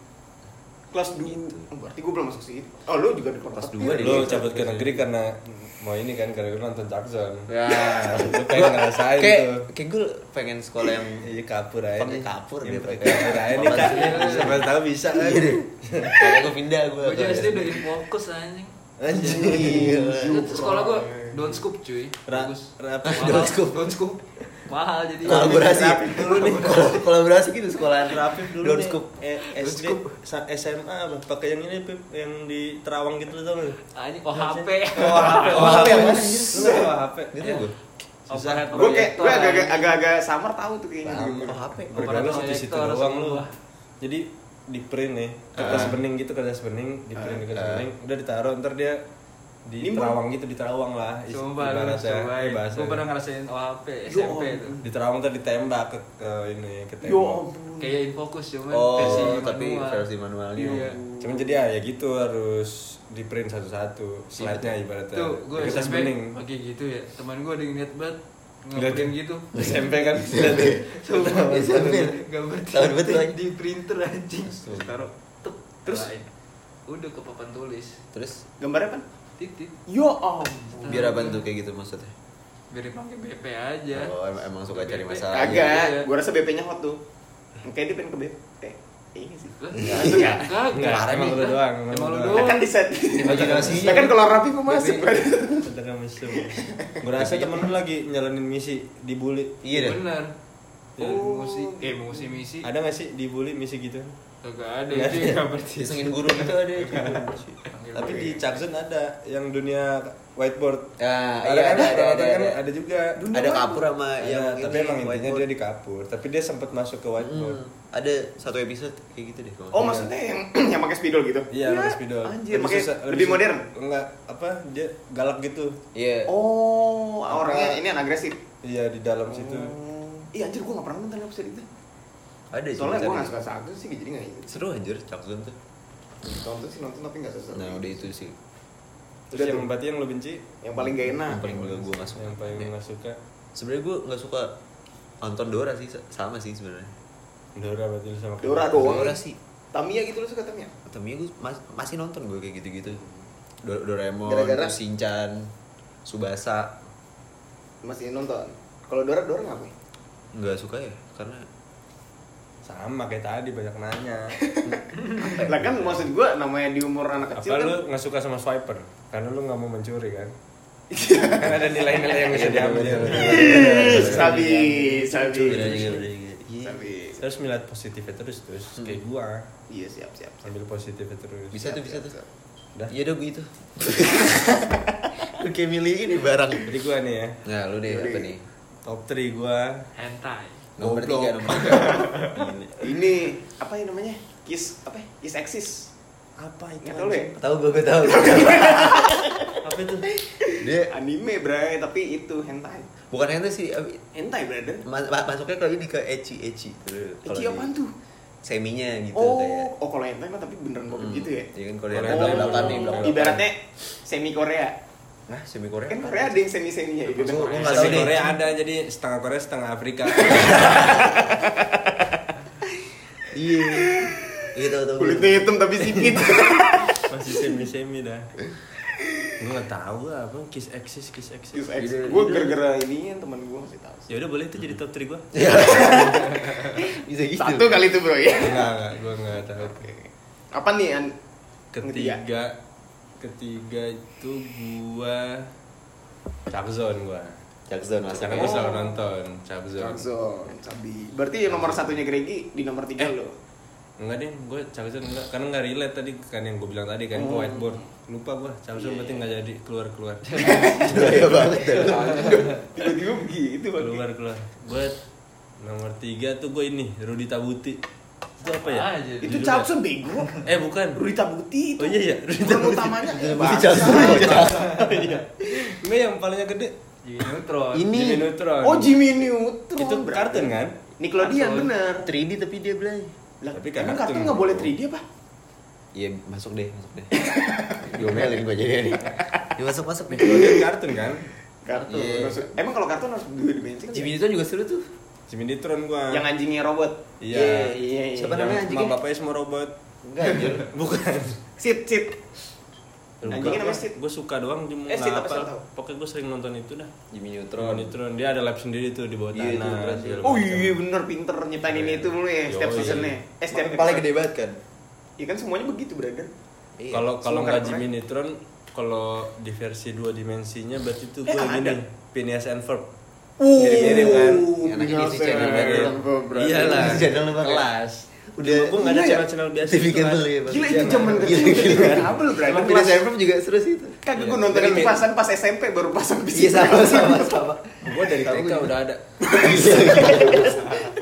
Kelas 2. Oh, berarti gua belum masuk situ. Oh, lu juga di Kelas dua di- Lo cabut ke negeri karena mau ini kan karena lo nonton Jackson. ya Lu pengen ngerasain kayak tuh. kayak gue pengen sekolah yang Iya kapur aja. Pakai kapur dia pakai kapur aja nih kak. Siapa tahu bisa kan. iya deh makanya gue pindah gue Gue juga SD udah fokus anjing. Anjing. Sekolah gue don't scoop cuy. Ra- Bagus. rapi. Mahal, Don't scoop. Don't scoop. Mahal jadi. kolaborasi dulu nih. Kol- kolaborasi gitu sekolahan Rapif dulu Don't scoop Eh, SD sa- SMA apa? Pakai yang ini Pip, yang di Terawang gitu gak? Anjing oh HP. Oh HP, Oh, HP Lu apa? nggak tahu HP? gitu gue Susah. Gue kayak gue agak agak-agak samar tahu tuh kayaknya. Oh HP Bergaul Overhead situ doang lu. Jadi di print nih kertas Ah. bening gitu kertas bening di print di kertas Ah. bening udah ditaruh ntar dia di Nimbun. Terawang gitu di Terawang lah Sumpah lu ibaratnya. coba Eh, bahasa. Gue pernah ngerasain OHP Yo, SMP tuh di Terawang tuh ditembak ke, ke ini ke Yo tembok ampun. Kayak infokus cuman Oh, versi tapi manual. versi manualnya. Iya. cuman jadi ya, ya gitu harus di print satu-satu slide-nya ibaratnya Tuh gue kertas SMP pakai gitu ya Teman gue ada yang niat banget Ngeliat. Ngeprint gitu SMP kan Sumpah SMP. Gambar di, printer anjing. Taruh Tuh Terus? Terus Udah ke papan tulis Terus Gambarnya apa? Titit Yo ampun. biar apa tuh kayak gitu maksudnya? Biar dipakai BP aja Oh, em- emang suka cari BP. masalah. Kagak, Iya. gua rasa BP-nya hot tuh. Kayak dia pengen ke BP. Iya sih. Enggak. Kagak Enggak, emang lu doang, emang Emang lu lu doang. Kan di set. Imajinasinya. Kan kalau rapi gua masuk kan. Sedangkan mesum. Gue rasa temen lu lagi nyalanin misi dibully. Iya deh. Bener Ya, Oh. musi, eh musi misi Ada gak sih dibully misi gitu? Kagak ada itu ada. berarti Isengin guru gitu ada. Panggil Tapi di Cakzon ada yang dunia whiteboard. Ya, ada, iya kan? ada ada ada. kan ada. ada juga. Ada kapur sama Ada, yang tapi ini, emang intinya dia di kapur. Tapi dia sempat masuk ke whiteboard. Hmm, ada satu episode kayak gitu deh. Oh, maksudnya yang yang pakai spidol gitu. Iya, pakai spidol. Anjir, pakai susah- lebih susah- modern. Enggak, apa? Dia galak gitu. Iya. Oh, Apa? orangnya ini yang agresif. Iya, di dalam situ. Oh. Iya anjir gua gak pernah nonton episode itu. Ada sih. Soalnya gua cari. gak suka sagu sih jadi gak ikut. Seru anjir Cakzon tuh. Nonton sih nonton tapi gak sesuatu. Nah, udah itu sih. Terus Udah yang berarti yang lo benci? Yang paling gak enak. Yang paling gue gue nggak suka. Yang paling Ya. nggak suka? Sebenarnya gue nggak suka nonton Dora sih sama sih sebenarnya. Dora berarti lu sama Dora doang. Dora sih. Tamiya gitu lu suka Tamiya? Tapi gue masih nonton gue kayak gitu-gitu. Do- Doraemon, Gara-gara? Shinchan, Subasa. Masih nonton. Kalau Dora Dora ngapain? Nggak suka ya karena Sama kayak tadi banyak nanya. lah kan maksud gua namanya di umur anak kecil Apa kan. lu nggak suka sama swiper? Karena lu nggak mau mencuri kan? kan ada nilai-nilai yang bisa diambil. Sabi, sabi. Iya. Sabi. Terus melihat positifnya terus terus kayak gua Iya siap siap. siap. ambil positifnya terus. Bisa tuh bisa siap, tuh. siap. Dah. Iya dong gitu. Lu kayak milih ini barang. Jadi gua nih ya Nah, lu deh apa nih? top 3 gua hentai Nomor Goblok. tiga, nomor tiga. ini. Apa yang namanya? Kiss apa? Kiss Exis. Apa itu? Nggak tahu ya? Tahu gue gue tahu. Apa itu? Dia Anime bray, tapi itu hentai. bukan hentai sih, abi- Hentai brother. ma- ma- masuknya kalau ini ke ecchi ecchi. Di- apaan tuh? Seminya gitu oh, kayak. oh kalau hentai mah tapi beneran bokep Hmm. gitu ya. Iya kan kalau yang Korea belak dulu. belakan nih, belak Ibaratnya semi Korea. Nah, semi Korea. Kan? Korea ada yang semi seminya gitu. Gua- gua nggak Nggak tahu deh. Korea ada jadi setengah Korea setengah Afrika. Iya. Iya tahu tahu. Kulitnya hitam tapi sipit. Masih semi-semi dah. Gua nggak tahu lah apa kiss exis kiss exis. Kiss Exis. Gue ide. gara-gara ini yang teman gue masih tahu. Ya udah boleh itu jadi top 3 gua. Bisa gitu. Satu kali itu bro ya. Enggak, enggak, gua enggak tahu. Apa nih an? Ketiga, ketiga itu gua Chakzon gua. Jackson masuk. Karena gua selalu nonton Chakzon. Jackson, Cabi. Berarti nomor satunya Gregi di nomor tiga Eh. lo. Enggak deh, gue Chakzon enggak karena enggak relate tadi kan yang gue bilang tadi kan ke Oh. whiteboard. Lupa gua, Chakzon berarti enggak jadi keluar-keluar. Bahaya banget. Tiba-tiba begitu keluar-keluar. Buat nomor tiga tuh gue ini Rudi Tabuti. Itu apa ya? Aja? Itu? Jackson bego. Eh bukan. Rudi Tabuti itu. Oh iya iya, Rudi Peran Tabuti. utamanya. Bangsa. Jackson. Iya. Enggak yang palingnya gede. Jadi neutron Ini. Jimmy Neutron. Oh Jimmy Neutron. Itu berarti. kartun kan? Nickelodeon bener. 3D tapi dia belai. Lah, Tapi kan emang kartun. nggak boleh 3D apa? Iya masuk deh, masuk deh. Diomelin gue jadi nih. Ya masuk masuk nih. Nickelodeon kartun kan? Kartun. Iya. Emang kalau kartun harus dua dimensi kan? Jimmy Neutron juga seru tuh. Jimmy Neutron gua. Yang anjingnya robot. Iya. iya, iya. Siapa Yang namanya anjingnya? Mak bapaknya semua robot. Enggak anjir. Bukan. Sit, sit. Anjingnya namanya Sid. Gue suka doang di Eh, Sid apa tahu? Pokoknya gue sering nonton itu dah. Jimmy Jimmy Neutron. Neutron. Dia ada lab sendiri tuh di bawah Iya, itu tanah. Oh iya bener pinter nyiptain ini itu mulu ya setiap seasonnya. Eh setiap Paling gede banget kan. Iya kan semuanya begitu brother. Iya. Kalau kalau nggak. Jimmy Neutron, kalau di versi dua dimensinya berarti tuh Eh, gue ada. gini. Phineas and Ferb. Uh, Mirip-mirip kan? Anak ini si Biasa. channel baru. Iyalah. Channel lu, Bang. Kelas. Udah gue nggak ada Iya. channel-channel biasa. TV itu kan. kabel ya. Bang. Gila Iya, itu zaman Gila, kecil gila. kabel Emang brother. Phineas and Ferb juga seru sih itu. Kagak gue Iya. nonton Kan itu pasan pas SMP baru pasang di Iya sama sama sama. Gue dari Tahu TK udah ada.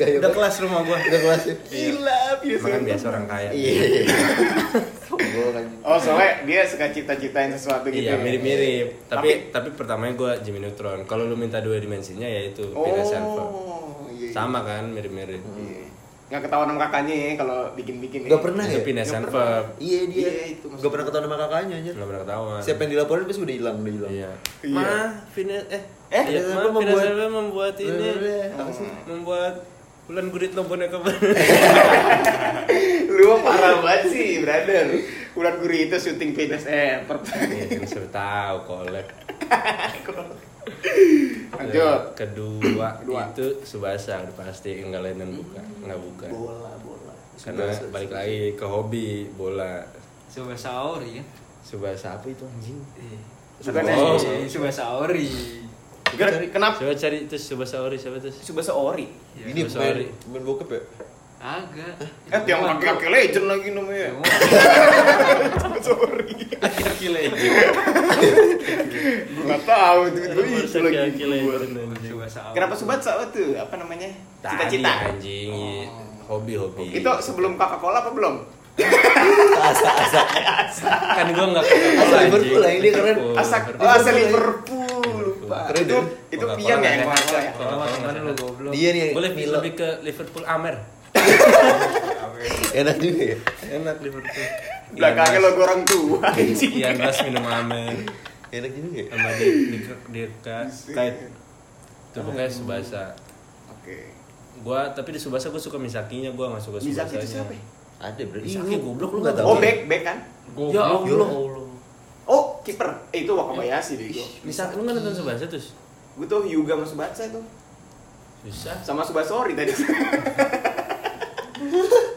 Gaya Udah banget. kelas rumah gue. Udah kelas ya. Gila biasa. Makan biasa orang kaya. Iya. iya. Anjing. Oh soalnya dia suka cita-citain sesuatu gitu Iya ya? mirip-mirip. Tapi tapi pertamanya gue Jimmy Neutron. Kalau lu minta dua dimensinya ya itu Oh iya, iya. Sama kan mirip-mirip. Iya. Nggak ketahuan sama kakaknya ya kalau bikin-bikin ya. Gak pernah Itu ya? Nggak. Ferb. Iya dia. Iya, itu maksudnya. Gak pernah ketahuan sama kakaknya anjir. Nggak pernah ketahuan. Siapa yang dilaporin pasti udah hilang, udah hilang. Iya. Iya. Ma, eh Eh, iya, Phineas Ma, membuat- membuat ini Apa sih? membuat bulan gurit lo boneka Lu parah banget sih, brother. Ulan Guri itu syuting fitness eh per- Iya kan sudah tahu kolek. Lanjut. Kedua, Kedua. itu Subasa udah pasti enggak lain dan bukan, enggak bukan. Bola, bola. Karena balik lagi ke hobi bola. Coba Saori kan. Subasa apa itu anjing? Bukan Oh. ya? Coba Saori. Kenapa? Coba cari itu Subasa Ori siapa tuh? Subasa Ori. Ini Subasa Ori. pemain bokep ya? Agak. Eh, yang kaki-kaki legend lagi namanya. Sorry. Kaki lagi. Gue nggak tahu itu itu itu lagi. Coba Saori. Kenapa Subatsa tuh? Apa namanya? Cita-cita. anjing. Hobi-hobi. Itu sebelum Coca-Cola apa belum? kan gua enggak Coca-Cola Asa Liverpool lah, ini keren. Oh, lagi. Liverpool lupa. Keren itu itu pian ya yang. Coca-Cola ya. Mana lu goblok. Dia nih Boleh lebih ke Liverpool Amer. Enak juga ya. Enak Liverpool. Belakangnya logo orang tua. Ian Rush minum Amer. Enak juga ya. Sama di di di kait. Itu pokoknya Subasa. Oke. Gua tapi di Subasa gua suka Misakinya, gua nggak suka Misaki Subasanya. itu siapa? ya? Ada bro. Misaki goblok lu nggak nggak tahu. Oh, back back kan? Ya Allah. Ya Allah. Kiper. Eh, itu Wakabayashi bego. Misaki lu nggak nonton Subasa terus? Gue tuh Hyuga sama Subatsa itu. Susah. Sama Subasori tadi.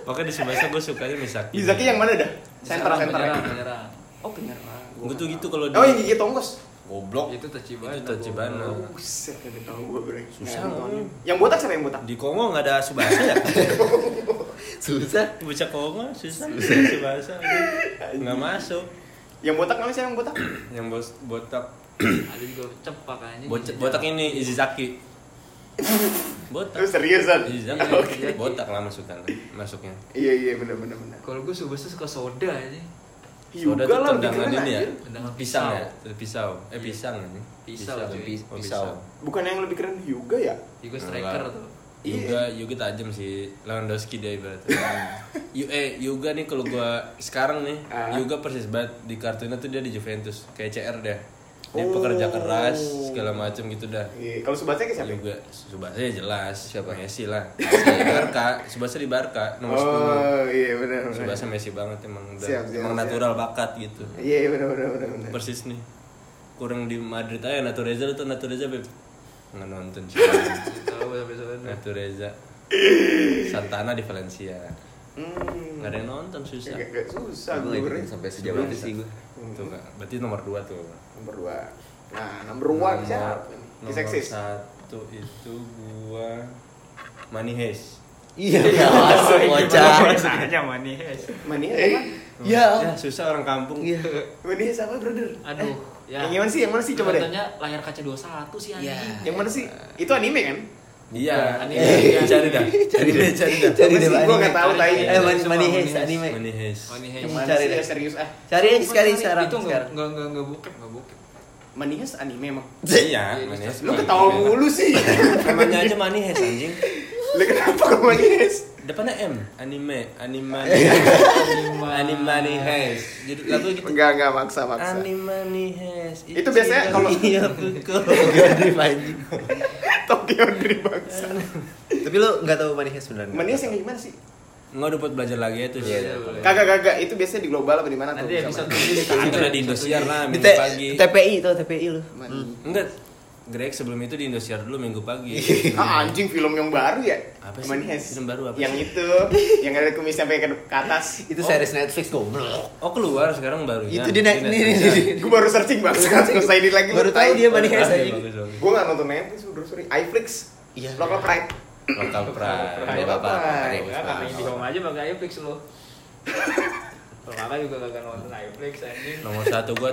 Pokoknya di Subasa gua sukanya Misaki. Misaki yang mana dah? Center center. penyerang, penyerang. Oh, penyerang. Gua tuh gitu kalau di Oh, yang gigi tonggos. goblok. Itu Tachibana. Itu Tachibana. Oh, buset, ada tahu gue. Susah, Nggak nonton. Om. Yang botak siapa yang botak? Di Kongo nggak ada Subasa ya? Susah. Bocah Kongo susah Subasa. Nggak masuk. Yang botak namanya siapa yang botak? Yang bos botak Ada juga cepak aja. botak, botak ini Izizaki. Botak. Lu seriusan? Izizaki. Oke. Botak lah masukkan masuknya. Iya iya benar benar benar. Kalau gue Subasa suka soda aja. Soda Hyuga tuh tendangan keren ini ya. Tendangan Pisang pisau. ya? Pisau. Eh pisang ini. Pisau. Oh, Pisau. Bukan yang lebih keren Hyuga ya? Juga striker tuh. Yuga, Yuga tajam sih. Lewandowski dia ibaratnya. Yu, eh, Yuga nih kalau gua sekarang nih, Ah. Yuga persis banget di kartunya tuh dia di Juventus, kayak CR dia. Dia Oh. pekerja keras segala macam gitu dah. Iya. Kalau Subatsa kayak siapa? Yuga, Subasa ya jelas. Siapa Messi lah. Di Barca, Subasa di Barca nomor 10. Oh iya benar benar. Subasa Messi banget emang udah Siap, siap, emang siap. natural bakat gitu. Iya iya, benar benar benar. Persis nih. Kurang di Madrid aja Natureza tuh Natureza Beb. Nggak nonton sih. Tahu sampai sana. Natureza. Santana di Valencia. Hmm. Nggak ada yang nonton susah. Kayak kayak susah Gue gue. sampai sejauh itu sih gue. Tuh Kak. berarti nomor 2 tuh. Nomor dua. Nah, nomor one siapa? Nomor satu itu gua Money Hayes. Iya, nggak masuk bocah. Rasanya manis. Mania apa? Ya. Ya susah orang kampung. Iya. Mania siapa brother? Aduh. Ya. Yang mana sih? Yang mana sih? Coba deh. Nontonnya layar kaca 21 sih anjing. Ya. Yang mana sih? Itu anime kan? Iya. Anime. Eh, Cari dah. Cari deh, cari dah. Cari deh, sih? Pak, Gue anime. nggak tahu tai. Eh, Money Money Money Heist Heist. anime. Money Hayes. Money Yang Heist. Cari deh. Ya, serius ah. Cari aja sekali sekarang. Itu enggak enggak enggak enggak bokep, enggak bokep. Mania anime emang. Iya, Money Hayes. Lu ketawa mulu sih. Namanya aja Money anjing. Lu kenapa ke Mania? Depannya M, anime, anime, Anime. anime Hayes. Jadi lagu gitu. Enggak enggak maksa maksa. Anime Hayes. Itu biasanya kalau- iya pukul. Dream anjing. Tokyo Dream bangsa. Tapi lu nggak tahu Money Heist sebenarnya. Mania yang gimana sih? Nggak udah buat belajar lagi ya tuh. Iya, Iya, boleh. Kagak kagak itu biasanya di global apa di mana tuh? Nanti Sama. tujuh di Indosiar lah Di minggu pagi. TPI tuh TPI lu. Enggak. Greg sebelum itu di Indosiar dulu minggu pagi. Ah anjing film yang baru ya? Apa sih? Mania Film baru apa Yang sih? itu, yang ada kumis sampai ke, ke atas. Itu series Netflix goblok. Oh keluar sekarang baru Itu dia naik nih nih. nih. Gue baru searching banget, nggak usah ini lagi. Baru tahu dia Heist anjing. Gue nggak nonton Netflix, bro sorry. iFlix, Iya. Local Pride. Lokal Pride. Bapak. Ya, kakak di home aja pakai iFlix lo. Kalau kakak juga kagak nonton iFlix anjing. Nomor satu gue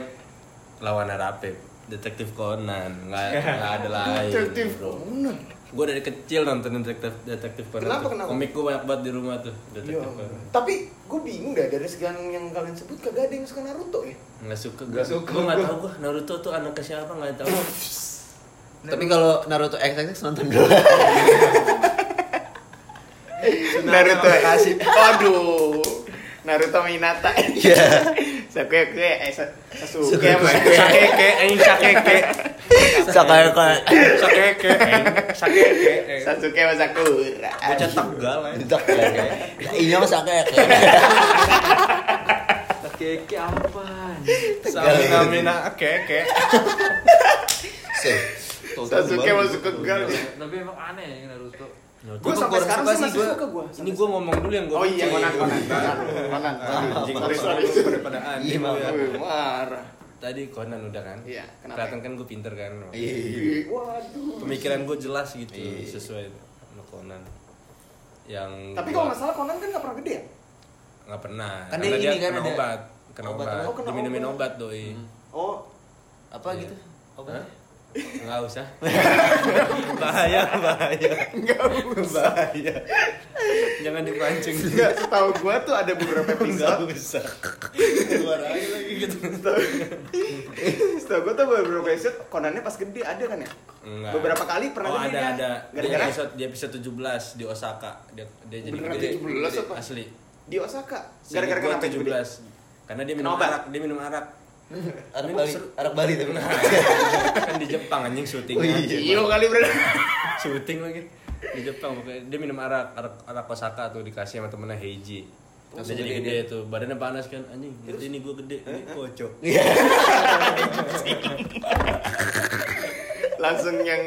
lawan Rapip. Detektif Conan. Nggak, nggak ada lain. Detektif. Conan. Gue dari kecil nonton detektif detektif Conan. Kenapa, tuh. kenapa? Komik gue banyak banget di rumah tuh detektif Conan. Tapi gue bingung dah dari sekian yang kalian sebut kagak ada yang suka Naruto ya. Nggak suka gue. Nggak suka Gue nggak tahu gue Naruto tuh anaknya siapa nggak tahu. Tapi kalau Naruto XX nonton dulu. Naruto kasih. Aduh. Naruto Minata. Iya. Sakeke eh Sa- Sasuke sama Sakeke, aing sakeke. Sakeke. Sakeke, aing sakeke. Sasuke sama Sakura. Bocah tegal aing. Iya mas sakeke. Keke apa? Samina keke. Sasuke masuk ke gang. Tapi emang aneh ya Naruto. Gue sampai sekarang sih masih suka gue. Ini gue ngomong dulu yang gue Oh iya, Conan, Conan, Conan, Conan. Anjing, Sorry, sorry. daripada anjing Iya, ya. Marah. Tadi Conan udah kan? Iya, kenapa? Kelihatan kan gue pinter kan? Iya. Waduh. Pemikiran gue jelas gitu, Iya. sesuai sama Conan. Yang Tapi gua kalau nggak salah Conan kan nggak pernah gede ya? nggak pernah. Kan Karena dia ini kan kena ada- obat, kena obat obat? Oh, kena diminumin obat. obat doi. Oh, Apa Iya. gitu? Apa? Hah? Nggak usah. bahaya, bahaya. bahaya. Jangan dipancing. enggak setahu gua tuh ada beberapa episode. usah. Keluar aja lagi gitu. Setahu gua tuh beberapa episode Conannya pas gede ada kan ya? Enggak. Beberapa kali pernah oh, gede ada dia. ada. Gara-gara Di episode di episode 17 di Osaka. Dia dia jadi Beneran gede. 17 apa? Asli. di Osaka. Gara-gara kenapa tujuh gede? 17. Karena dia minum Kena obat? arak, dia minum arak. Arak Bali, arak Bali tapi. kan di Jepang anjing syuting. Oh, iya. Iyo kali berarti. syuting lagi di Jepang pokoknya dia minum arak arak, arak Osaka tuh dikasih sama temennya Heiji dia jadi gede tuh badannya panas kan anjing Terus? ini gue gede ini kocok Langsung yang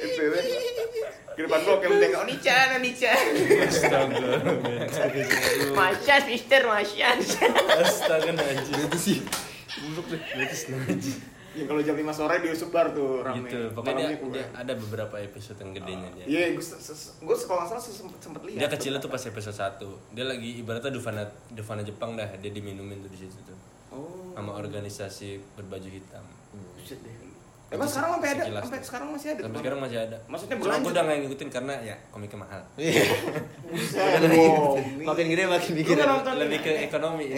itu kan. Di depan gua kayak menengok Onichan, Onichan. astaga Masya, Mister, Masya. astaga anjing Itu sih. Buluk deh. Itu anjing Ya kalau jam 5 sore dia sebar tuh rame. gitu. Pokoknya dia, dia ada beberapa episode yang gedenya dia. Iya, gue gue kalau nggak salah sempet, sempet lihat. dia kecilnya tuh pas episode 1 dia lagi ibaratnya Duvana Duvana Jepang dah dia diminumin tuh di situ tuh. Oh. sama organisasi berbaju hitam. Buset deh. Emang sekarang sampai ada? Sekilas Sampai sekarang masih ada? sampai sekarang masih ada. Maksudnya berlanjut? gue udah nggak ngikutin karena ya komiknya mahal. Iya. Makin gede makin nonton lebih ke ekonomi.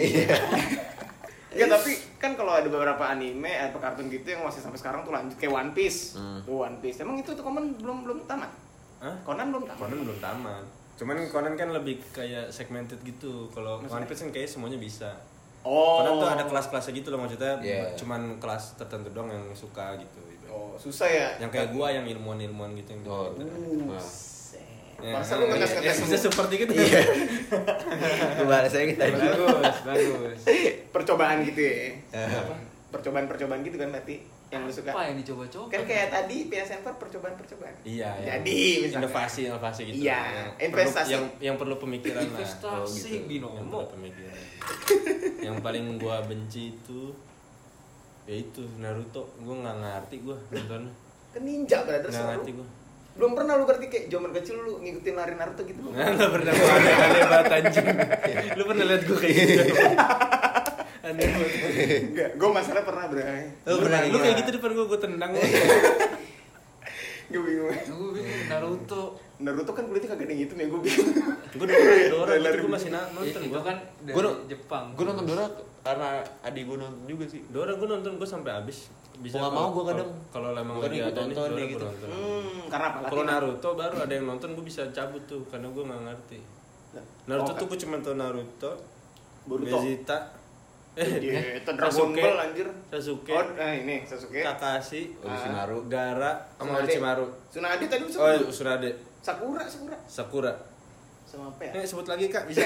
Ya tapi kan kalau ada beberapa anime atau kartun gitu yang masih sampai sekarang tuh lanjut kayak One Piece. Hmm. Tuh One Piece. Emang itu tuh Conan belum belum tamat? Hah? Conan belum tamat. Conan belum tamat. Cuman Conan kan lebih kayak segmented gitu. Kalau? One Piece kan kayak semuanya bisa. Oh. Conan tuh ada kelas-kelasnya gitu loh maksudnya. Iya. Cuman kelas tertentu doang yang suka gitu. Oh, susah ya. Yang kayak gua yang ilmuwan-ilmuwan gitu yang Oh, Uh, Nah. set. Ya, Masa lu ngetes ya, ngetes bisa seperti gitu. Iya. Kembali saya kita. Bagus, bagus. percobaan gitu ya? Eh. Percobaan-percobaan gitu kan berarti yang lu suka. Apa yang dicoba-coba? Kan kayak tadi PSN per percobaan-percobaan. Iya, ya. Jadi, misalkan. inovasi inovasi gitu. Iya, yang investasi. Perlu, yang yang perlu pemikiran lah. Investasi Oh, gitu. Yang binomo. perlu pemikiran. yang paling gua benci itu ya itu Naruto. Gua nggak ngerti gua nontonnya. Kan ninja Nggak seru. ngerti gua. Belum pernah lu berarti kayak zaman kecil lu ngikutin lari Naruto gitu nggak pernah gua aneh-aneh banget anjing. Lu pernah liat gua kayak gitu? aneh banget. Enggak, gue masalah pernah bray. Lu pernah Lu kayak gitu depan gua gua tendang. Gue bingung. Gue bingung Naruto. Naruto kan kulitnya kagak ada yang hitam ya gue bingung. Gua Dora, Dora gua masih nonton itu gua. kan dari Jepang. Gue nonton Dora karena adik gue nonton juga sih. Dora gua nonton gua sampai habis. Gua nggak kalau- mau gua kadang. Kalau emang lagi ikut ada nih nonton gua gitu. nonton. Hmm, karena apa? Kalau? Naruto baru ada yang nonton gue bisa cabut tuh karena gue nggak ngerti. Naruto Oh, tuh gue cuma tau Naruto, Boruto. Vegeta, eh Iya, itu Dragon Ball anjir. Sasuke, Oh, nah ini Sasuke. Kakashi, Orochimaru. Gara, sama. Orochimaru. Tsunade tadi lu Oh. Tsunade, Sakura, Sakura. Sakura. Sama apa ya? Eh sebut lagi kak bisa.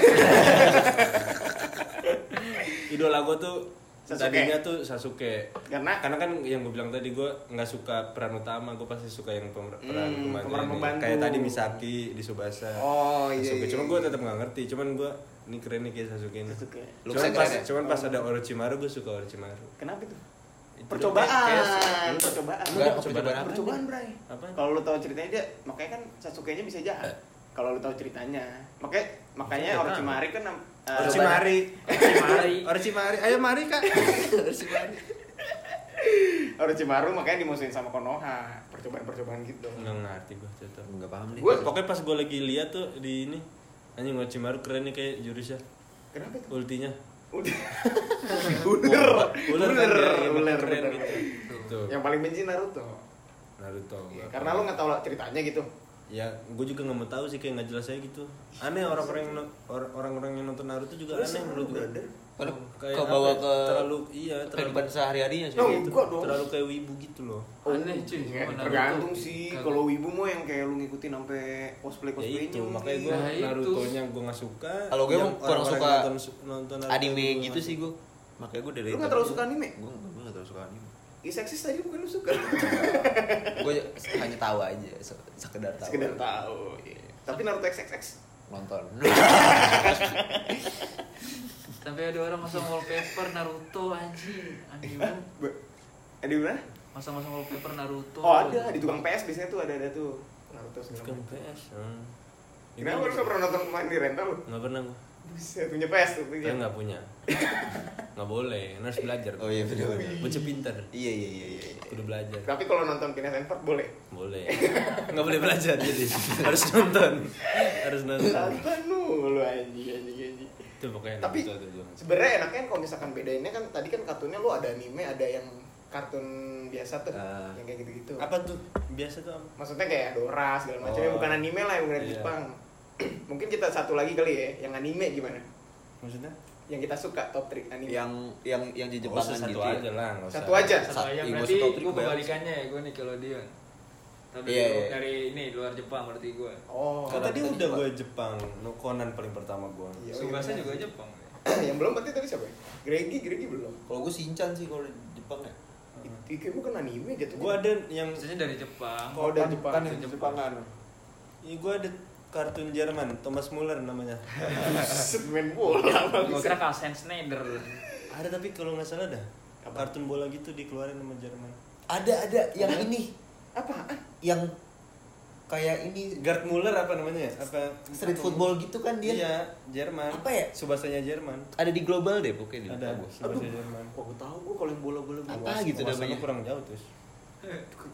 Idola gue tuh Sasuke. tadinya tuh Sasuke. Karena Karena kan yang gue bilang tadi gue nggak suka peran utama, gue pasti suka yang pemer- peran Hmm, pembantu pembantu. Kayak tadi Misaki di Subasa. Oh, iya, Sasuke. iya, Cuma iya. gue tetap nggak ngerti. Cuman gue ini keren nih kayak Sasuke ini. Sasuke. Lu Cuman keren pas, ya? cuman pas ada Orochimaru gue suka Orochimaru. Kenapa itu? Percobaan, kayak- kayak- percobaan. Enggak, Percobaan percobaan apa? Percobaan, Bray. Apa? Kalau lu tahu ceritanya dia, makanya kan Sasuke-nya bisa jahat. Kalau lu tahu ceritanya. Makanya makanya. Orochimaru kan uh, Orochimaru. Orochimaru. Orochimaru. Ayo mari kak. Orochimaru. Orochimaru makanya dimusuhin sama Konoha. Percobaan-percobaan gitu. Nggak ngerti gue cerita Enggak paham nih. Gua- pokoknya pas gue lagi lihat tuh di ini anjing Orochimaru keren nih kayak jurusnya kenapa itu ultinya. Udah ular ular ular keren gitu. Tuh yang paling benci Naruto. Naruto Iya, karena lu nggak tahu lah ceritanya gitu ya gue juga nggak mau tahu sih kayak nggak jelas aja gitu aneh orang-orang yang orang-orang yang nonton Naruto juga aneh menurut gue Kalau kayak ke apa bawa ya, ke terlalu iya terlalu kehidupan sehari-harinya sih. Oh, gitu. terlalu kayak wibu gitu loh Aneh cuy. Ya, Naruto. tergantung sih kalau wibu mau yang kayak lu ngikutin sampai cosplay ya cosplaynya itu makanya gue Nah, itu. Naruto nya gue nggak suka Kalau gue kurang suka nonton, nonton Naruto Anime gitu sih gue. Makanya gue dari Lu nggak terlalu suka anime? Gue gue nggak terlalu suka Ih seksis tadi bukan lu suka gue hanya tahu aja, se- sekedar tahu. sekedar tahu iya. tapi Naruto XXX Nonton. Sampai ada orang masang wallpaper Naruto anjing. Banget. ada di mana Masang-masang wallpaper Naruto. oh ada di tukang PS biasanya tuh ada ada tuh Naruto macam. PS hmm. kenapa lu pernah nonton main di rental lu nggak pernah gue Buset, punya PS tuh punya. saya nggak punya nggak boleh harus belajar Oh iya benar bocah pintar Iya iya iya iya. iya. kudu belajar tapi kalau nonton and Ferb boleh boleh nggak boleh belajar jadi harus nonton harus nonton nonton lu anjing anjing anjing itu pokoknya tapi Jong. sebenarnya enaknya kalau misalkan bedainnya kan tadi kan kartunnya lu ada anime ada yang kartun biasa tuh Ah. yang kayak gitu-gitu apa tuh biasa tuh apa? maksudnya kayak Dora segala macamnya Oh. bukan anime lah yang dari Iya. Jepang mungkin kita satu lagi kali ya yang anime gimana maksudnya yang kita suka top 3 anime Yang yang yang di oh, Jepangan satu gitu. ya. aja lah. Satu aja? Satu Sa- aja iya, berarti gue kebalikannya ya gue Nickelodeon. Tapi Iya, iya. dari ini luar Jepang berarti gue. oh kan tadi udah Jepang. gue Jepang no Conan paling pertama gue Iya, Subasa juga Jepang. yang belum berarti tadi siapa ya? Gregi Gregi belum Kalau gue Shinchan sih kalau di Jepang ya. itu kayak bukan anime gitu gue ada yang Maksudnya dari Jepang. Oh, dari Jepang. kan Dari Jepang. Jepangan Iya gue ada kartun Jerman Thomas Muller namanya main bola Gue kira Carlsen Schneider. ada tapi kalau nggak salah dah Apa? kartun bola gitu dikeluarin sama Jerman Ada ada yang ini apaan yang kayak ini Gerd Muller apa namanya ya? apa street football gitu kan dia. iya Jerman Apa ya? subasanya Jerman Ada di global deh pokoknya di ada bagus. subasa Jerman kok gue tahu gue kalau yang bola-bola Apa gua- gitu namanya? kurang jauh terus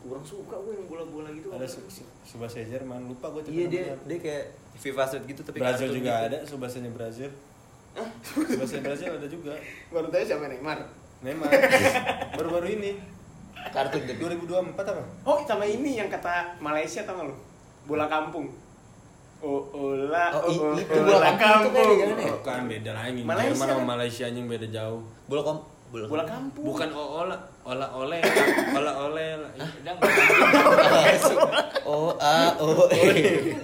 kurang suka gue yang bola-bola gitu. Ada su subasa Jerman. Lupa gue Iya dia dia kayak FIFA Street gitu tapi Brazil juga gitu. ada subasanya Brazil. Subasanya Brazil ada juga. Baru tahu siapa Neymar? Memang baru-baru ini. Kartun gitu. 2024 apa? Oh sama ini yang kata Malaysia tau gak lu? Bola kampung. Oh ola Oh, oh, itu bola kampung itu ya? bukan beda lagi. Malaysia Jerman sama kan? Malaysia anjing beda jauh. Bola kom bola, bola kampung. bukan ola ola oleh ola oleh Udah Oh, A, O, E.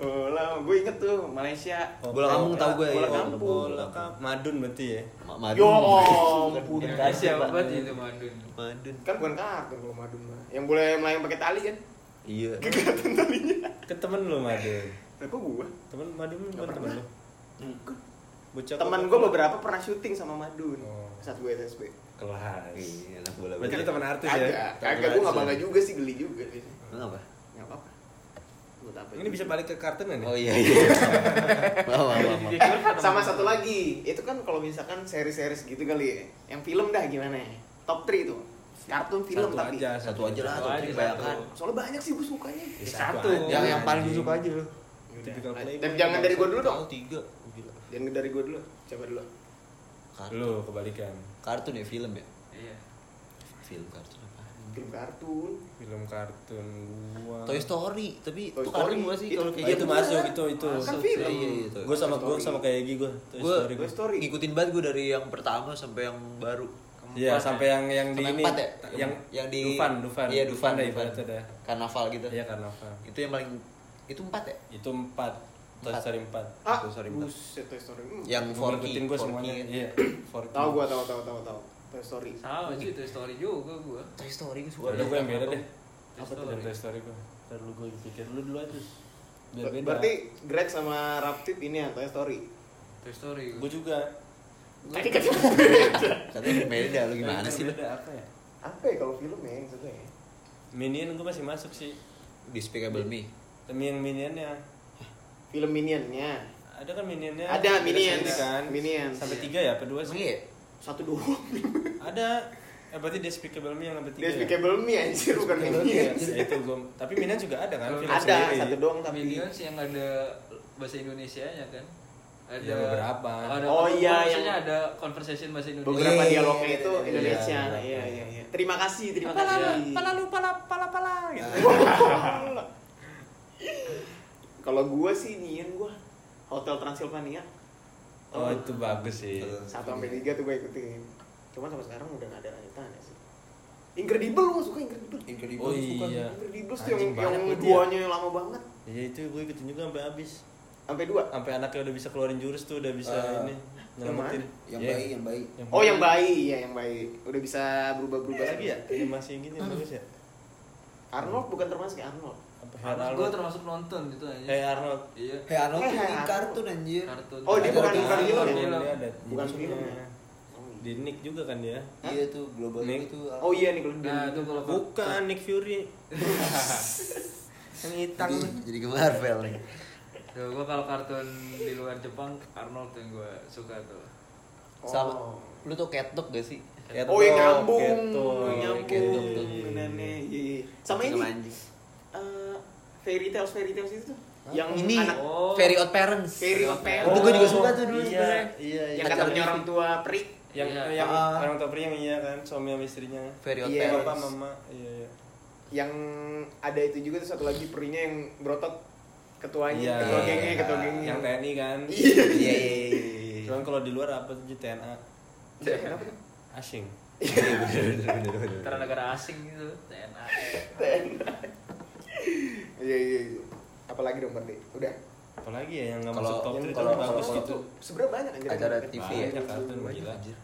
ola gue inget tuh Malaysia. Bola kampung tahu gue bola ya. kampung. bola kampung. Madun berarti ya? Ma- Madun. yo ampun. Indonesia banget itu Madun. Madun. kan bukan kartun kalau madun mah. Yang boleh melayang pakai tali kan? Iya. kelihatan talinya. Ke temen lu madun. Nah kok gue temen madun bukan temen lu bukan bocah teman gue beberapa pernah syuting sama madun Oh. saat gue SSB kelas Iya, anak bola. Berarti lu teman artis ya kagak gue nggak bangga juga sih geli juga Kenapa? nggak apa-apa Buat apa ini bisa balik ke kartun kan Oh iya iya. Maaf, maaf, maaf. sama satu lagi itu kan kalau misalkan seri-series gitu kali ya yang film dah gimana ya top 3 tuh kartun film satu tapi aja Satu aja lah, Satu satu aja, kebanyakan. satu. soalnya banyak sih gue sukanya Ya, Satu. Yang yang paling gue suka aja playboy. Dan jangan dari gue dulu dong tiga. Jangan dari gue dulu coba dulu Kartun. lu kebalikan Kartun ya film ya? Iya. Film kartun apa? film kartun film kartun gua Toy Story, tapi Toy itu kartun Story. gua sih Itu- kalau kayak gitu. itu masuk itu itu Kan film. Iya, iya, Toy- gue sama Toy gue Story. sama kayak Egi gue Toy Gua- Story Toy gua. Story Ngikutin banget gue dari yang pertama sampai yang baru. Iya sampai yang yang di Sampai ini empat ya? yang yang di Dufan Dufan Iya, Dufan, ada Dufan. ibaratnya ada Karnaval gitu. iya karnaval Itu yang paling itu empat ya? itu empat Toy. Story empat ah Toy Story empat. buset Toy Story Hmm. Yang Gua Forky, ngikutin gue Forky semuanya iya Forky. tahu gue tahu tahu tahu tahu Toy Story Sama sih Toy Story juga gue. Toy Story gue suka. Udah gue yang beda deh apa tuh dari Toy Story gue ntar lu gue pikir lu dulu aja biar beda berarti Greg sama Raptip ini ya Toy Story Toy Story. gue juga tadi kan Katanya beda lu gimana sih lu? beda apa ya apa ya kalau film ya Minion gue masih masuk sih Despicable Me. tapi yang Minionnya film Minionnya ada kan Minionnya Ada Minions. seri kan Minions. sampai Iya. tiga ya apa dua sih iya? satu doang ada Eh berarti Despicable Me yang nomor tiga. ya? Despicable Me anjir bukan Minions. Ya, itu gua. Tapi Minions juga ada kan? film Ada sendiri. satu doang tapi. Minions yang ada bahasa Indonesia-nya kan ada Ya, beberapa. ada Oh, iya, yang- ada conversation bahasa Indonesia Beberapa Iya, iya, dialognya itu Indonesia. iya. Iya iya iya. Terima kasih, terima Pala, kasih. pala lu pala pala pala gitu. Kalau gua sih nyiin gua Hotel Transylvania. Oh itu bagus sih. Satu sampai tiga tuh gue ikutin. Cuman sampai sekarang udah gak ada lanjutannya sih. Incredible lu gak suka Incredible? Incredible Oh suka. iya. Incredible tuh yang yang berarti duanya lama banget. Ya itu gue ikutin juga sampai habis. Sampai dua. Sampai anaknya udah bisa keluarin jurus tuh udah bisa Eh, ini yang nyelamatin. Yang Ya, bayi, yang bayi. Oh yang bayi, ya yang bayi. Udah bisa berubah-berubah Apa lagi ya? Animasi yang gini yang bagus ya? Arnold bukan termasuk ya Arnold. Gue termasuk nonton gitu aja Hey Arnold. iya Hey Arnold Eh, Hey ini kartun anjir. kartun Oh, dia bukan bukan film ya? Dia ada Bukan di- film iya. ya. Di Nick juga kan dia? Iya tuh global Nih. itu. Oh iya nih kalau nah itu kalau Bukan Nick Fury. yang hitam. Jadi, jadi ke Marvel nih. Tuh, gue kalau kartun di luar Jepang Arnold yang gue suka tuh Sama Oh. lu tuh dog gak sih? Cat Oh yang nyambung, Dog. nyambung. Dog tuh. Nenek, iya, iya. Sama ini. anjing. Fairy tales fairy tales itu tuh. Yang Ini anak Oh. Very Odd Parents. Very Odd Parents. Itu gue juga suka tuh dulu Iya, sebenarnya. iya, iya. yang katanya orang tua peri. yang Iya. yang Ah. orang tua pria yang iya kan suami sama istrinya Very Odd Iya. Parents. bapak mama iya iya Yang ada itu juga tuh satu lagi perinya yang berotot ketuanya, Iya. ketua gengnya, ketua gengnya. yang TNI kan Iya. Iya iya iya, iya. cuman kalau di luar apa tuh TNA Kenapa tuh? asing Iya bener bener bener bener. karena negara asing gitu TNA Iya iya. iya. Apalagi dong berarti? Udah. apalagi ya yang nggak masuk top yang 3 kalau- tapi bagus gitu Sebenarnya banyak anjir. Acara yang TV banyak. ya? Banyak kartun gila Anjir.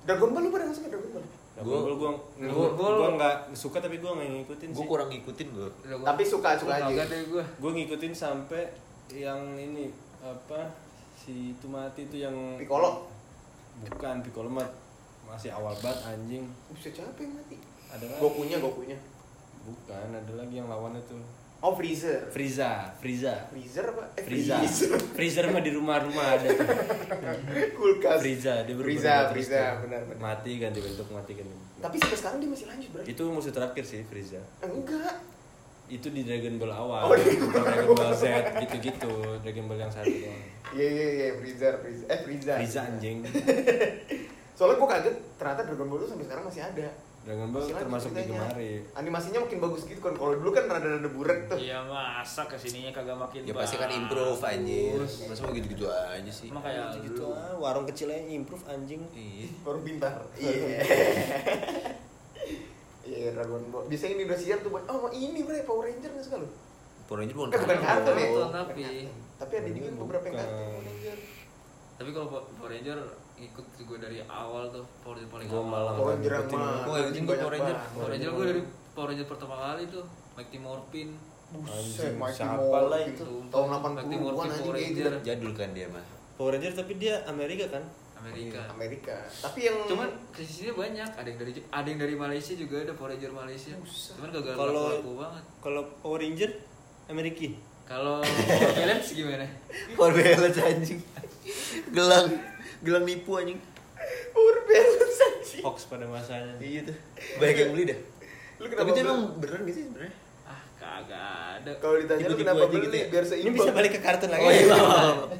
Dragon Ball lu pada nggak suka Dragon Ball? Gue Dragon Ball- gue nggak suka tapi gue nggak ngikutin Gue sih kurang ngikutin gue. Tapi suka- suka aja. Gue gue ngikutin sampai yang ini apa si itu mati itu yang Piccolo. bukan Piccolo mah masih awal banget anjing Bisa yang mati? ada lagi Gokunya, Gokunya. bukan ada lagi yang lawannya tuh Oh Freezer. Frieza Frieza Freezer apa? Eh, Frieza Freezer. Freezer mah di rumah-rumah ada tuh Kulkas. Frieza dia berubah Frieza, tuh. benar, benar. mati ganti bentuk mati ganti bentuk. Tapi sampai sekarang dia masih lanjut berarti. itu musuh terakhir sih Frieza Enggak. itu di Dragon Ball awal Oh, di- Bukan Dragon Ball Z gitu-gitu Dragon Ball yang satu doang Iya iya iya Freezer, Freezer. Eh Frieza. Frieza anjing Soalnya gua kaget ternyata Dragon Ball tuh sampai sekarang masih ada. Dragon Ball Masih lanjut termasuk digemari Animasinya makin bagus gitu kan. Kalau dulu kan rada-rada burek tuh. Iya masa ke sininya kagak makin Ya pasti kan improve anjir. Masa mau gitu-gitu aja sih. Emang kayak gitu lu. ah warung kecil aja improve anjing Iya. Baru pintar. Iya. Iya Dragon Ball. Biasanya ini udah siap tuh buat oh ini bre Power Ranger nggak suka lu? Power Ranger bukan Eh, bukan kartun ya? Kartun, tapi. Tapi ada juga beberapa yang kartun Bukan. Power Ranger. Tapi kalau Power Ranger ikut juga dari awal tuh Power Ranger paling Gua awal. malah Power Ranger mah. Gua ngikutin gua Power Ranger. Power Ranger gue dari Power Ranger pertama kali tuh Mighty Morphin Buset, Mighty siapa Morphin lah itu. Tahun Mighty 80-an Morphin, anjing Power kayak Ranger. gitu. Jadul kan dia mah. Power Ranger tapi dia Amerika kan Amerika. Amerika. Tapi yang Cuman ke sini banyak, ada yang dari ada yang dari Malaysia juga ada Power Ranger Malaysia. Buset. Cuman gagal Kalau- laku banget. kalau Power Ranger Amerika Kalau Power Balance gimana? Power Balance anjing. Gelang, gelang nipu anjing. Power Balance anjing. Fox pada masanya Iya tuh. Banyak yang beli dah. Lu Tapi kenapa itu emang beneran gitu sih sebenarnya. Ah, kagak ada. Kalau ditanya lu kenapa beli gitu ya? biar ini seimbang. bisa balik ke kartun lagi Oh iya.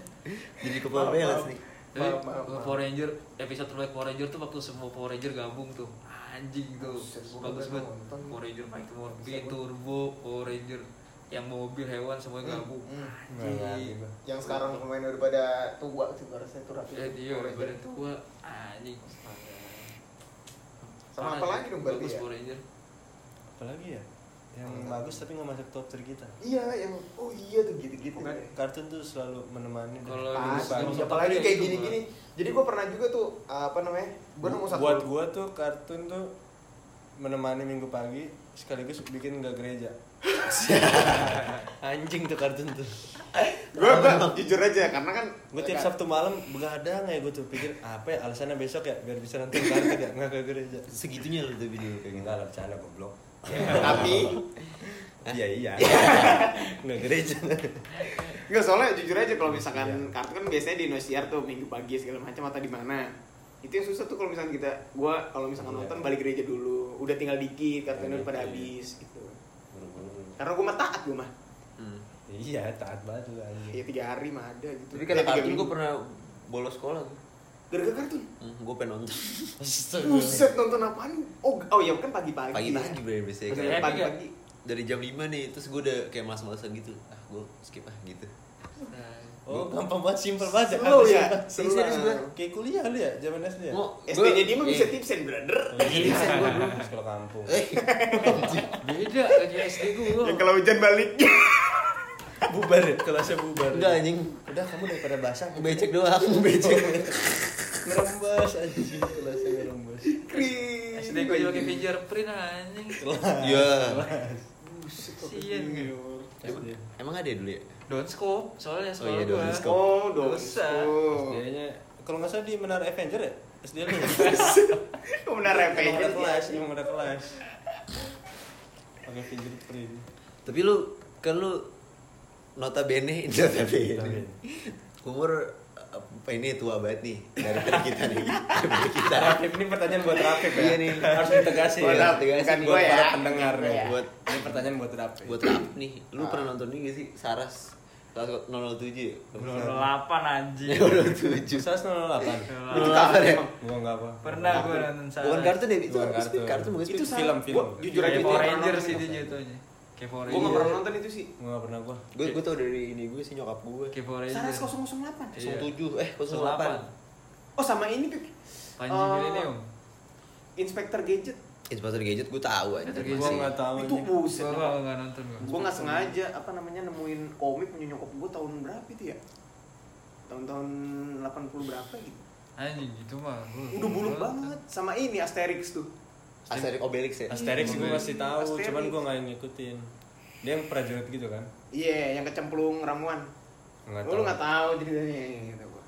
Jadi ke Power Balance nih. Tapi Maaf, maaf, maaf. Power Ranger episode terbaik Power Ranger tuh waktu semua Power Ranger gabung tuh. Anjing tuh. Bagus banget. nonton. Power Ranger Mighty Morphin, Turbo, Power Ranger yang mobil hewan semuanya gabung. Hmm. Anjing. Yang sekarang pemain udah pada tua sih rasanya itu rapi. Ya dia udah pada tua. Anjing. Sama apa lagi dong berarti Bagus ya? Power Ranger. apalagi ya yang bagus tapi nggak masuk top 3 kita Iya, yang oh iya tuh gitu-gitu. Pokoknya kartun tuh selalu menemani Kalau di- apalagi kayak gini-gini. Jadi gua pernah juga tuh apa namanya? Gua nemu satu. buat gua tuh kartun tuh menemani minggu pagi sekaligus bikin nggak gereja anjing tuh kartun tuh. Gua, gua jujur aja karena kan gue tiap sabtu malam begadang ya? Gue tuh pikir apa ya alasannya besok ya? Biar bisa nonton kartun ya. Nggak ke gereja Segitunya lu tapi dulu kayak gitu. lah bercanda goblok. Tapi iya iya. Nggak gereja Enggak soalnya jujur aja kalau misalkan kartu kan biasanya di Indosiar tuh minggu pagi segala macam atau di mana. itu yang susah tuh kalau misalkan kita gua kalau misalkan Iya. nonton balik gereja dulu. Udah tinggal dikit kartunya Balik udah pada habis gitu. Karena gua mah taat gua mah Hmm. Iya, taat banget lu ya anjing. tiga hari mah ada gitu Tapi karena tiga kartun gue pernah bolos sekolah tuh. gara-gara kartun Hmm, gue pengen nonton. buset nonton apaan oh oh ya kan pagi-pagi Pagi-pagi bre biasanya Pagi- kan. Pagi-pagi Dari jam 5 nih, terus gue udah kayak malas-malasan gitu. Ah, gue skip ah gitu. Oh, gampang banget, simpel banget ya. Slow ya Slow gua. Kayak kuliah lu ya, zaman SD ya? SD-nya dia mah bisa eh, tipsen brother Tipsen gua dulu. Sekolah kampung. Eh, Beda kayak SD gua. yang kalau hujan balik bubar ya, kelasnya bubar. enggak anjing. Udah kamu daripada basah, Becek doang, becek. ngerembas anjing, kelasnya ngerembas. Kring. SD gua juga pakai fingerprint anjing. Iya. Sian gitu. Emang, emang ada dulu ya? Don't scope, soalnya Oh sekolah iya, gua. don't scope. oh dong Dosa. SD-nya kalau nggak salah di Menara Avenger ya? SD lu. benar Emang ada Avenger kelas, emang ada kelas. Pakai fingerprint. Tapi lu kan lu notabene notabene. Notabene. Umur apa ini tua banget nih daripada kita nih. Daripada kita. Ini pertanyaan buat Rapip ya. Iya nih. Harus ditegasin Buat ya. Bukan buat gua ya. para pendengar nih. Iya. Buat ini pertanyaan buat Rapip. buat rap nih. Lu pernah nonton ini gak sih? Saras kelas 007? 08 anjing. 007. Sas 08. Itu kapan ya? Gua enggak apa. Pernah gua nonton salah. Bukan kartun ya? Itu kartun. Kartun bukan? Itu film, film. Jujur aja Power Rangers itu itu. jatuhnya. Rangers. pernah nonton itu sih. Gua enggak pernah gua. Gue gue tau dari ini gue sih nyokap gue. Kayak Power Saras Rangers. 008 Iya. 07 eh 08. oh sama ini. Panji Eh, Millennium. Inspector Gadget Inspector Gadget gue tahu aja. Gadget. enggak tahu itu buset Gua gua nggak nonton gua. gue nggak sengaja apa namanya nemuin komik punya nyokap gue tahun berapa itu ya tahun-tahun 80 berapa gitu Anjing itu mah. udah buluk nonton. banget sama ini Asterix tuh Asterix Obelix ya. Asterix gue masih tahu, Asterix. cuman gua enggak ngikutin. Dia yang prajurit gitu kan? iya yang kecemplung ramuan Enggak Oh, lu nggak tahu ceritanya gitu gua.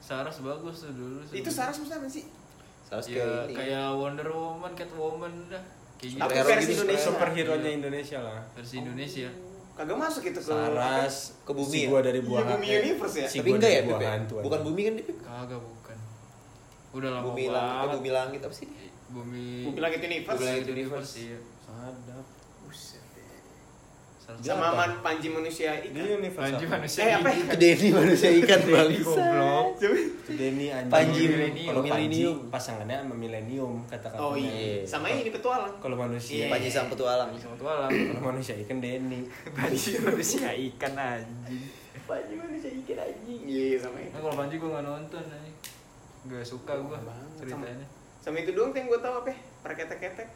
Saras bagus tuh dulu. itu Saras maksudnya apa sih Saras ya, kayak ini. kayak Wonder Woman, Catwoman dah. Kayak Tapi gitu. Versi gitu, Indonesia Superhero nya Indonesia lah. versi Indonesia. kagak masuk itu ke Saras Ke bumi si ya? gua dari buah Iya, bumi universe ya? Si Tapi enggak ya, buah Pip? ya? hantu, Bukan bumi kan, Pip? Kagak bukan. Udah lama Bumi langit, eh, banget. bumi langit apa sih? Bumi Bumi Langit Universe. Bumi Langit Universe, iya. Sadap. Buset deh. Salah sama? Man- Panji manusia ikan universe. Panji manusia. Eh, apa ya? Denny manusia ikan bang. Goblok. Anjing. Panji Millennium. Kalau Panji Millennium. pasangannya sama Millennium kata-kata. oh iya sama ini petualang Kalau manusia, Iya. Panji sang petualang. Sama tualang. kalau manusia ikan Denny. Panji manusia ikan anjing. Panji manusia ikan anjing iya sama itu Nah kalau Panji gue nggak nonton anjing. Gak suka gue Banget, ceritanya. sama itu doang yang gue tahu apa ya perketek-ketek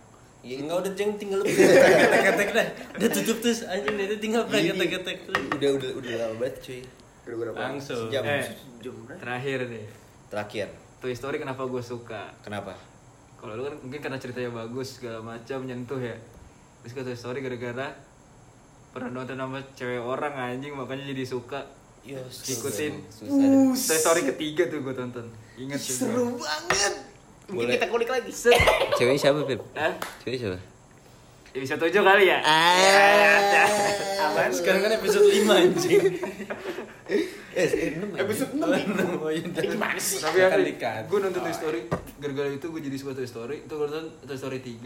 Iya, Enggak udah jeng tinggal lu ketek-ketek dah. Udah tutup terus anjing itu tinggal ketek-ketek terus. Udah udah udah lama banget cuy. gara-gara apa? Langsung. Sejam. Eh, Jam berapa? terakhir deh. Terakhir. Toy Story kenapa gue suka? Kenapa? Kalau lu kan mungkin karena ceritanya bagus segala macam nyentuh ya. Terus ke Toy Story gara-gara pernah nonton sama cewek orang anjing makanya jadi suka. Yo, Ikutin. Toy Story ketiga tuh gue tonton. Ingat seru banget mungkin Boleh. kita kulik lagi Set. Cewek siapa, Pip? Hah? Cewek siapa? Ya, bisa tujuh kali ya? Ah. Apaan? Sekarang kan episode 5 anjing. Eh, ya? episode 6 Oh iya. Ini gimana sih? Tapi ya, gue nonton Toy Story gara-gara itu gue jadi suka Toy Story. Itu gue nonton Toy Story 3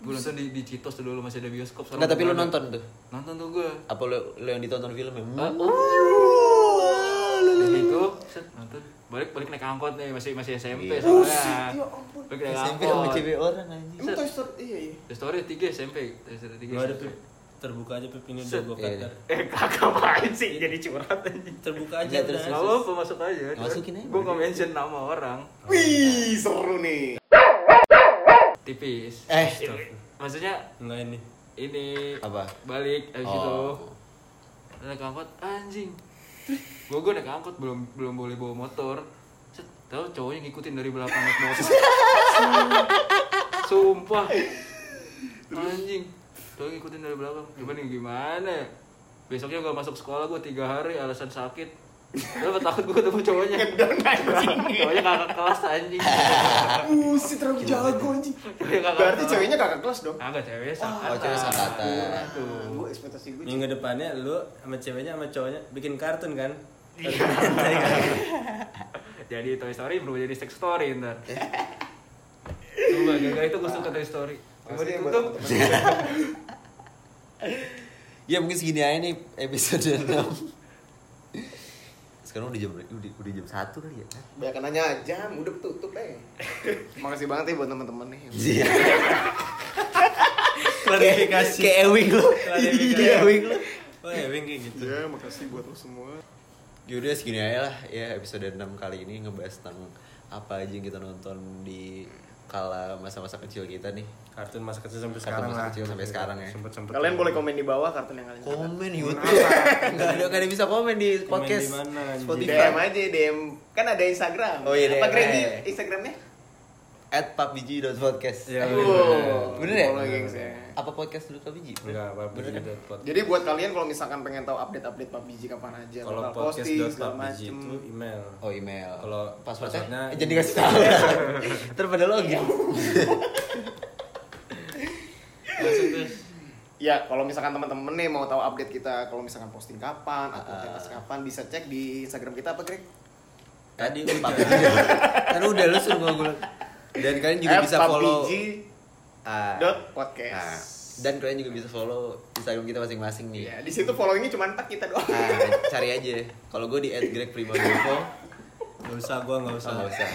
Gue nonton di, di Citos tuh dulu masih ada bioskop. Enggak, tapi lu nonton tuh. Nonton tuh gue. Apa lu, lu yang ditonton filmnya? Ah, gitu, set, nonton. Balik balik naik angkot nih, masih masih SMP Iya. soalnya. ya ampun. Balik naik SMP angkot. sama cewek orang anjing. Emang Toy Story iya iya Toy Story 3 SMP, Toy Story 3. Gua ada. Terbuka aja Pip ini udah gua Iya, cutter. eh kakak main sih jadi curhat anjing Terbuka aja terus, udah. Gak apa-apa masuk aja. Masukin aja. Gue nggak mention nama orang. wih seru nih Tipis. Eh, Maksudnya Enggak ini. ini Apa? balik abis Oh. itu naik angkot anjing gue gue naik angkot belum belum boleh bawa motor. Set, tahu cowoknya ngikutin dari belakang naik motor. Sumpah. Anjing. Cowoknya ngikutin dari belakang. Gimana gimana? Ya? besoknya gue masuk sekolah gue tiga hari alasan sakit Udah takut gue ketemu cowoknya? Anjing Cowoknya kakak kelas anjing. Buset terlalu jago anjing. Berarti ceweknya kakak kelas dong? Kagak ceweknya sangkatan Oh, cewek sangkatan. Tuh gue ekspektasi gue Minggu depannya lu sama ceweknya sama cowoknya bikin kartun kan? Iya. jadi Toy Story berubah jadi Sex Story ntar. Coba gara itu gue suka Toy Story. Coba buat ditutup. Ya mungkin segini aja nih episode 6 Sekarang udah jam udah, udah jam 1 kali ya Banyak nanya jam, udah tutup deh. Makasih banget ya buat teman-teman nih. Iya Klarifikasi. Kayak Ewing lo Klarifikasi. Kayak Ewing lo Oh ya, Wing kayak gitu. Ya, makasih buat lo semua. Yaudah segini aja lah ya episode 6 kali ini ngebahas tentang apa aja yang kita nonton di kala masa-masa kecil kita nih Kartun masa kecil sampai Kartun sekarang masa lah. kecil sampai sekarang ya. Sempet-sempet. Kalian boleh komen di bawah kartun yang kalian suka. Komen YouTube Gak ada, bisa komen di podcast di mana, anjing? Spotify DM aja, DM. Kan ada Instagram. Oh iya, Apa. Gregi Instagramnya? At papbg.podcast Iya, Wow. Bener ya? Ya. Apa podcast dulu PUBG? Enggak, apa Bener kan? podcast. Jadi buat kalian kalau misalkan pengen tahu update-update PUBG kapan aja, Kalau bakal podcast posting dot segala PUBG macem. itu email. Oh email. Kalau passwordnya jadi kasih tahu. Terus pada login. Terus. Ya, kalau misalkan teman-teman nih mau tahu update kita, kalau misalkan posting kapan atau pentas kapan, bisa cek di Instagram kita apa, Greg? Tadi udah Kan udah lu suruh gue. Dan kalian juga bisa follow Ah. dot podcast. dan kalian juga bisa follow Instagram kita masing-masing nih. Ya, di situ followingnya cuma tak kita doang. Nah, cari aja. Kalau gue di @gregprimagovo, Enggak usah, gua enggak usah. oh, nggak usah.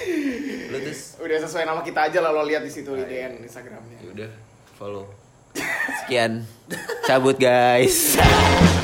Lu terus Udah sesuai nama kita aja lah lo lihat di situ di iya. DN Instagramnya. ya udah follow. Sekian. Cabut guys.